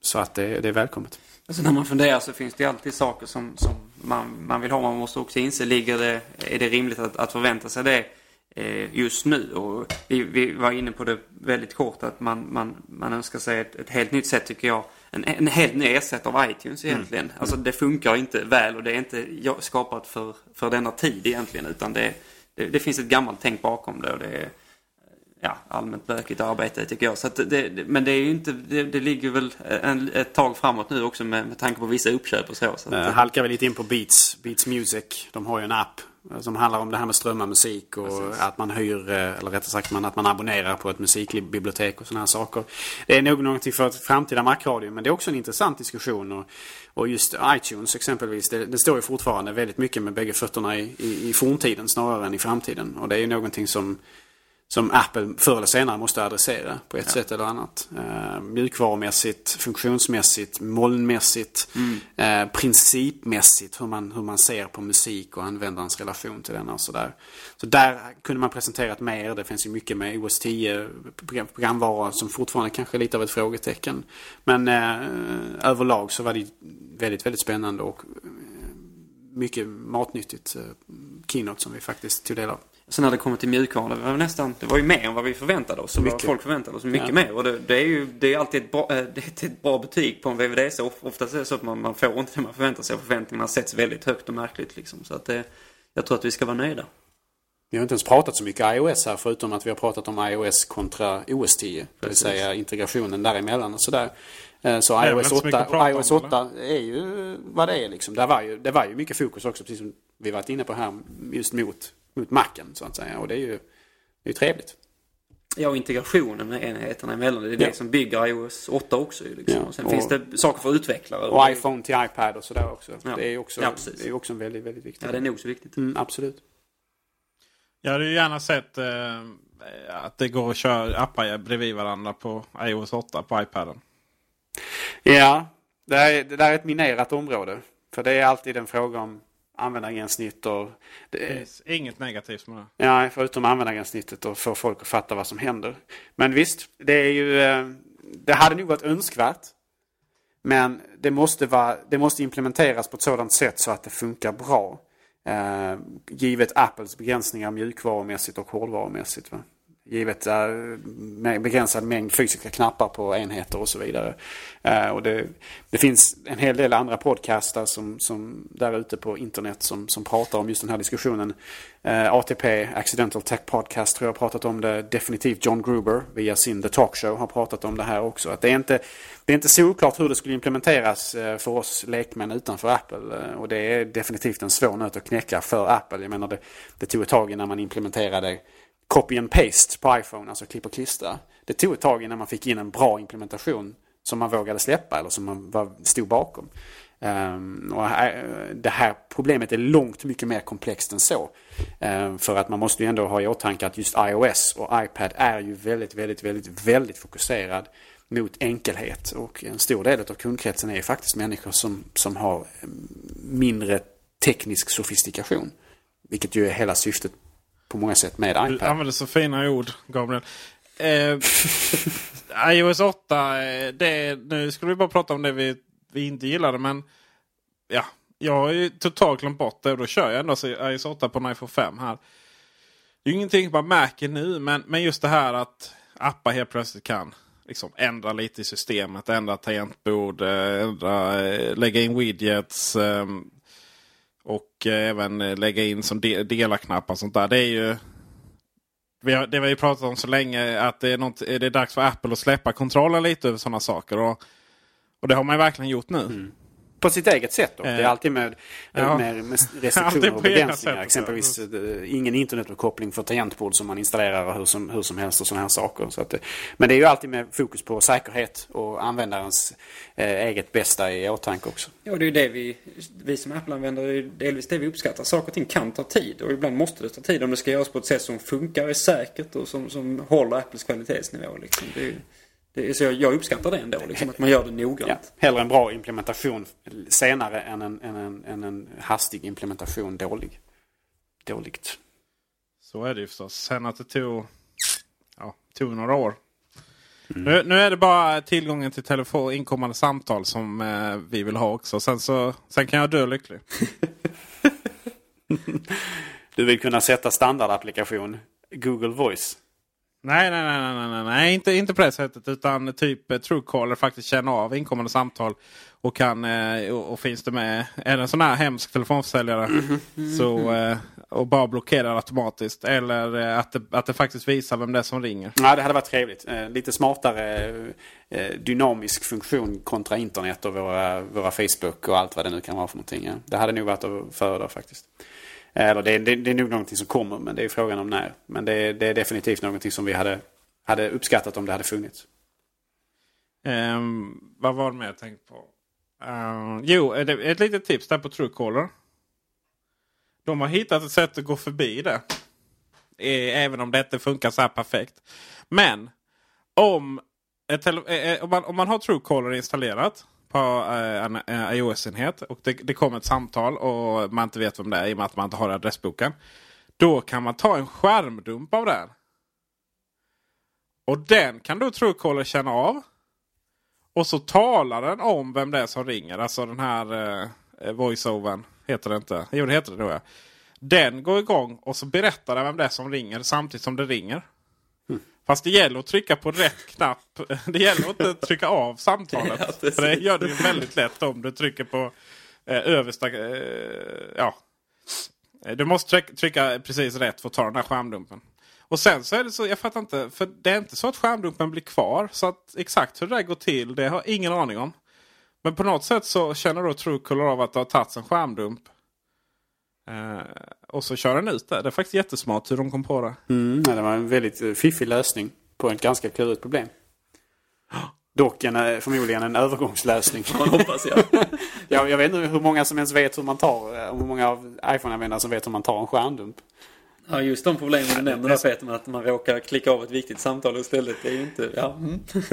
så att det, det är välkommet. Alltså när man funderar så finns det alltid saker som, som man, man vill ha. Man måste också inse, ligger det, är det rimligt att, att förvänta sig det eh, just nu. Och vi, vi var inne på det väldigt kort att man, man, man önskar sig ett, ett helt nytt sätt tycker jag. En, en helt ny ersättare av iTunes egentligen. Mm. Alltså det funkar inte väl och det är inte skapat för, för denna tid egentligen utan det, det, det finns ett gammalt tänk bakom det. Och det är, ja, allmänt bökigt arbete tycker jag. Så det, men det är ju inte, det, det ligger väl en, ett tag framåt nu också med, med tanke på vissa uppköp och så. så att, halkar vi lite in på Beats, Beats Music. De har ju en app som handlar om det här med strömma musik och Precis. att man hyr, eh, eller rättare sagt att man abonnerar på ett musikbibliotek och sådana här saker. Det är nog någonting för framtida Mac-radio men det är också en intressant diskussion. Och, och just iTunes exempelvis, det, det, står ju fortfarande väldigt mycket med bägge fötterna i, i, i forntiden snarare än i framtiden. Och det är ju någonting som som Apple förr eller senare måste adressera på ett ja. sätt eller annat. Eh, mjukvarumässigt, funktionsmässigt, molnmässigt, mm. eh, principmässigt hur man, hur man ser på musik och användarens relation till den och sådär. Så där kunde man presenterat mer. Det finns ju mycket med OS 10 programvara som fortfarande kanske är lite av ett frågetecken. Men eh, överlag så var det väldigt, väldigt spännande och eh, mycket matnyttigt eh, keynote som vi faktiskt tog del av. Sen när det kommer till mjukvara, det var nästan, det var ju mer än vad vi förväntade oss. Mycket. Folk förväntade oss mycket ja. mer. Och det, det, är ju det är alltid ett bra, eh, det är ett bra betyg på en VVDC. Oftast är det så att man, man får inte det man förväntar sig och förväntningarna sätts väldigt högt och märkligt. Liksom. Så att det, jag tror att vi ska vara nöjda. Vi har inte ens pratat så mycket iOS här förutom att vi har pratat om iOS kontra OS 10. Precis. Det vill säga integrationen däremellan och sådär. Eh, så iOS 8, iOS 8 är ju vad det är liksom. Det var, ju, det var ju mycket fokus också, precis som vi varit inne på här, just mot mot macken så att säga. Och det är ju, det är trevligt. Ja, och integrationen med enheterna emellan. Det är ja. det som bygger iOS 8 också. Liksom. Ja, Sen och, finns det saker för utvecklare. Och, och iPhone till iPad och sådär också. Ja. Det är också, ja, det är också en väldigt, väldigt viktigt. Ja, det är nog så viktigt. Mm, absolut. Jag hade ju gärna sett eh, att det går att köra appar bredvid varandra på iOS 8 på iPaden. Ja, det, är, det där är ett minerat område. För det är alltid en fråga om användargränssnitt och... Inget negativt med det. Ja, förutom användargränssnittet och få folk att fatta vad som händer. Men visst, det är ju... Eh, det hade nog varit önskvärt. Men det måste, vara, det måste implementeras på ett sådant sätt så att det funkar bra. Eh, givet Apples begränsningar mjukvarumässigt och hårdvarumässigt. Va? Givet uh, begränsad mängd fysiska knappar på enheter och så vidare. Eh, och det, det, finns en hel del andra podcastar som, som där ute på internet som, som pratar om just den här diskussionen. Eh, ATP, Accidental Tech Podcast, tror jag har pratat om det. Definitivt John Gruber via sin The Talk Show har pratat om det här också. Att det, är inte, det är inte solklart hur det skulle implementeras för oss lekmän utanför Apple. Och det är definitivt en svår nöt att knäcka för Apple. Jag menar det, det tog ett tag innan man implementerade copy and paste på iPhone, alltså klipp och klistra. Det tog ett tag innan man fick in en bra implementation som man vågade släppa eller som man var, stod bakom. Um, och det här problemet är långt mycket mer komplext än så. Um, för att man måste ju ändå ha i åtanke att just iOS och iPad är ju väldigt, väldigt, väldigt, väldigt fokuserad mot enkelhet. Och en stor del av kundkretsen är ju faktiskt människor som, som har mindre teknisk sofistikation. Vilket ju är hela syftet på många sätt med iPad. Du använder så fina ord, Gabriel. Eh, iOS 8, eh, det, nu skulle vi bara prata om det vi, vi inte gillade. Men ja, jag har ju totalt glömt bort det och då kör jag ändå iOS 8 på en iPhone 5 här. Det är ingenting man märker nu men, men just det här att appar helt plötsligt kan liksom ändra lite i systemet. Ändra tangentbord, ändra, eh, lägga in widgets. Och eh, även eh, lägga in som de delarknappar och sånt där. Det är ju... Vi har, det vi har pratat om så länge att det är, något, det är dags för Apple att släppa kontrollen lite över sådana saker. Och, och det har man ju verkligen gjort nu. Mm på sitt eget sätt. Då. Det är eh, alltid med, ja. med, med restriktioner och begränsningar. Exempelvis äh, ingen internetuppkoppling för tangentbord som man installerar hur som, hur som helst och sådana här saker. Så att, men det är ju alltid med fokus på säkerhet och användarens äh, eget bästa i åtanke också. Ja, det är ju det vi, vi som Apple-användare, är delvis det vi uppskattar. Saker och ting kan ta tid och ibland måste det ta tid om det ska göras på ett sätt som funkar, är säkert och som, som håller Apples kvalitetsnivå. Liksom. Det är, det, så jag, jag uppskattar det ändå, liksom, att man gör det noggrant. Ja, hellre en bra implementation senare än en, än en, än en hastig implementation dålig. Dåligt. Så är det ju förstås. Sen att det tog, ja, tog några år. Mm. Nu, nu, är det bara tillgången till telefon, inkommande samtal som eh, vi vill ha också. Sen, så, sen kan jag dö lycklig. du vill kunna sätta standardapplikation Google Voice. Nej, nej, nej, nej, nej, nej. Inte, inte på det sättet. Utan typ eh, Truecaller faktiskt känner av inkommande samtal. Och, kan, eh, och, och finns det med, är det en sån här hemsk telefonförsäljare så, eh, och bara blockerar automatiskt. Eller att, det, att det faktiskt visar vem det är som ringer. Ja, det hade varit trevligt. Lite smartare dynamisk funktion kontra internet och våra, våra Facebook och allt vad det nu kan vara för någonting. Det hade nog varit att föredra faktiskt. Eller det, det, det är nog någonting som kommer men det är frågan om när. Men det, det är definitivt någonting som vi hade, hade uppskattat om det hade funnits. Um, vad var det mer jag tänkte på? Uh, jo, ett, ett litet tips där på Truecaller. De har hittat ett sätt att gå förbi det. E, även om det inte funkar så här perfekt. Men om, ett eh, eh, om, man, om man har Truecaller installerat på eh, en eh, iOS-enhet och det, det kommer ett samtal och man inte vet vem det är i och med att man inte har adressboken. Då kan man ta en skärmdump av den. Och den kan då Truecaller känna av. Och så talar den om vem det är som ringer. Alltså den här eh, voiceovern. Heter det inte? Jo det heter det nog ja. Den går igång och så berättar den vem det är som ringer samtidigt som det ringer. Fast det gäller att trycka på rätt knapp. Det gäller att inte trycka av samtalet. Ja, precis. För det gör du väldigt lätt om du trycker på eh, översta... Eh, ja. Du måste trycka, trycka precis rätt för att ta den här skärmdumpen. Och sen så är det så, jag fattar inte, för det är inte så att skärmdumpen blir kvar. Så att exakt hur det där går till, det har jag ingen aning om. Men på något sätt så känner då Truecaller av att det har tagits en skärmdump. Eh, och så kör den ut det. Det är faktiskt jättesmart hur de kom på det. Mm, det var en väldigt eh, fiffig lösning på ett ganska klurigt problem. Dock en, eh, förmodligen en övergångslösning. Man hoppas jag. jag, jag vet inte hur många som ens vet hur man tar, hur många av iPhone-användare som vet hur man tar en skärmdump. Ja, just de problemen du nämner där Peter med att man råkar klicka av ett viktigt samtal istället. Det är ju inte... Ja. Mm.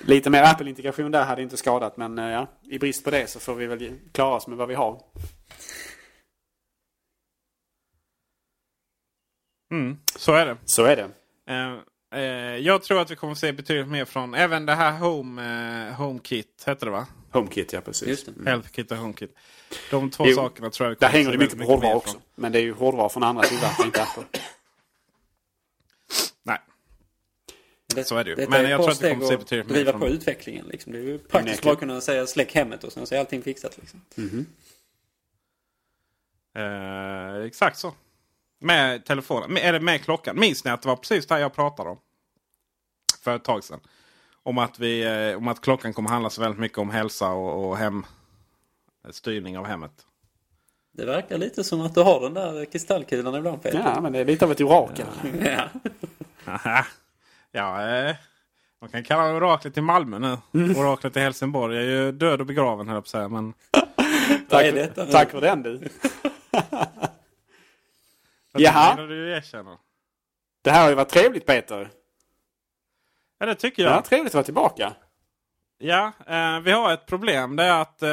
Lite mer Apple-integration där hade inte skadat men ja, i brist på det så får vi väl klara oss med vad vi har. Mm, så är det. Så är det. Eh, eh, jag tror att vi kommer att se betydligt mer från även det här Home, eh, HomeKit. Heter det va? HomeKit ja, precis. Just. Mm. HealthKit och HomeKit. De två Jo, sakerna tror jag vi Där kommer hänger att det mycket på hårdvara också. från. Men det är ju hårdvara från andra tillverkare, inte Apple. Nej, Det, Så är det ju. Men jag tror att det steg kommer se betydligt mer driva från- på utvecklingen. Liksom. Det är ju praktiskt bara att kunna säga släck hemmet och sen så är allting fixat. Liksom. eh, exakt så. Med telefonen. Med, eller med klockan. Minns ni att det var precis det här jag pratade om? För ett tag sedan. Om att, vi, eh, om att klockan kommer handla så väldigt mycket om hälsa och, och hem, styrning av hemmet. Det verkar lite som att du har den där kristallkulan ibland Peter. Ja, men det är lite av ett orakel. Ja. Aha. Ja, eh, man kan kalla det oraklet i Malmö nu. Oraklet i Helsingborg är ju död och begraven höll jag på att säga. Men detta nu? Tack för den du. Jaha. menar du erkänner. Det här har ju varit trevligt Peter. Ja, det tycker Ja, jag. trevligt att vara tillbaka. Ja, eh, vi har ett problem. Det är att eh,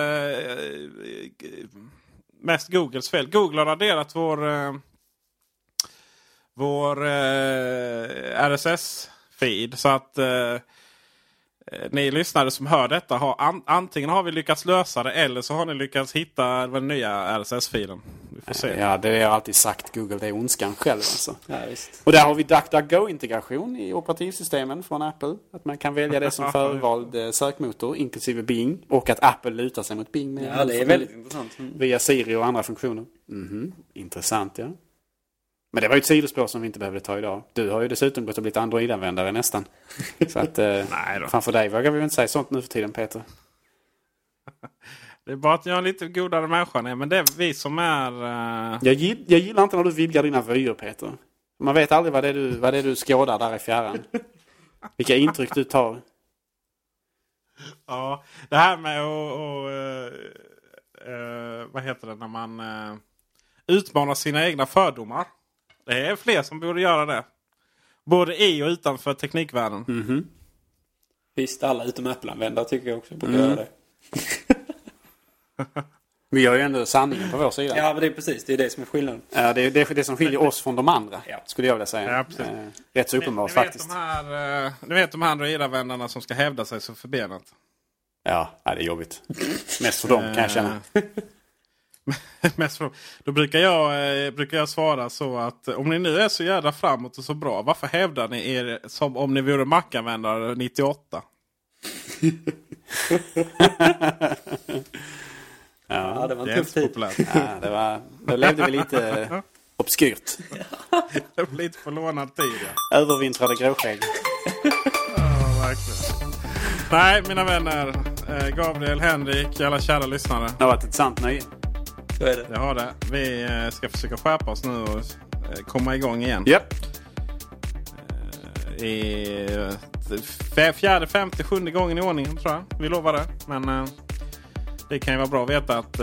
mest Googles fel. Google har raderat vår, eh, vår eh, RSS-feed. Så att eh, ni lyssnare som hör detta har an, antingen har vi lyckats lösa det eller så har ni lyckats hitta den nya RSS-filen. Vi får se. Ja, det har jag alltid sagt. Google det är ondskan själv alltså. Ja, visst. Och där har vi DuckDuckGo-integration i operativsystemen från Apple. Att man kan välja det som förvald eh, sökmotor, inklusive Bing. Och att Apple lutar sig mot Bing med Ja, det är väldigt intressant. Mm. via Siri och andra funktioner. Mhm, Intressant ja. Men det var ju ett sidospår som vi inte behövde ta idag. Du har ju dessutom gått och blivit Android-användare nästan. Så att eh, Nej då. framför dig vågar vi väl inte säga sånt nu för tiden Peter. Det är bara att jag är en lite godare människa. Nej, men det är vi som är... eh, Jag, gill, jag gillar inte när du vidgar dina vyer Peter. Man vet aldrig vad det är du, vad det du skådar där i fjärran. Vilka intryck du tar. Ja, det här med att... och, eh, eh, vad heter det när man uh, utmanar sina egna fördomar. Det är fler som borde göra det. Både i och utanför teknikvärlden. Mhm. Visst, alla utom Apple-användare tycker jag också borde Mm. göra det. Vi har ju ändå sanningen på vår sida. Ja, men det är precis. Det är det som är skillnaden. Ja, det är det, är det som skiljer oss från de andra. Ja. Skulle jag vilja säga. Ja. Eh, rätt så uppenbart ni, ni faktiskt. Vet de här, eh, ni vet de här Android-användarna som ska hävda sig så förbenat. Ja, ja, det är jobbigt. Mest för dem kan jag känna. Eh, Mest då brukar jag, eh, brukar jag svara så att om ni nu är så jävla framåt och så bra. Varför hävdar ni er som om ni vore Mac-användare 98? Ja, det var en tuff inte så tid. populärt. Ja, det var, då levde vi lite obskyrt. Det blir lite på lånad tid. Ja. Övervintrade gråskägg. Ja, verkligen. Nej, mina vänner. eh, Gabriel, Henrik, alla kära lyssnare. Det har varit ett sant nöje. Så är det. Det har det. Vi eh, ska försöka skärpa oss nu och eh, komma igång igen. I eh, f- fjärde, femte, sjunde gången i ordningen tror jag. Vi lovar det. Men det kan ju vara bra att veta att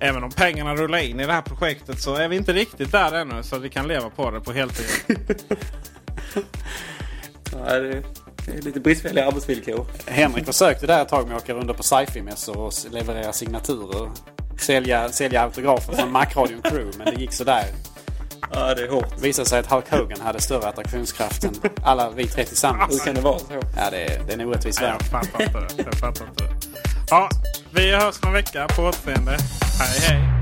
även om pengarna rullar in i det här projektet så är vi inte riktigt där ännu. Så att vi kan leva på det på heltid. Ja, det är, det är lite bristfälliga arbetsvillkor. Henrik försökte där ett tag med att åka runt på sci-fi-mässor och leverera signaturer. Sälja, sälja autografer från Macradion Crew, men det gick sådär. Ja, det är hårt. Det visade sig att Hulk Hogan hade större attraktionskraft än alla vi tre Hur tillsammans. kan det vara så? Ja, det är, det är en orättvis värld. jag fattar inte det. Jag fattar inte det. Ja, vi hörs om en vecka. På återseende. Hej hej!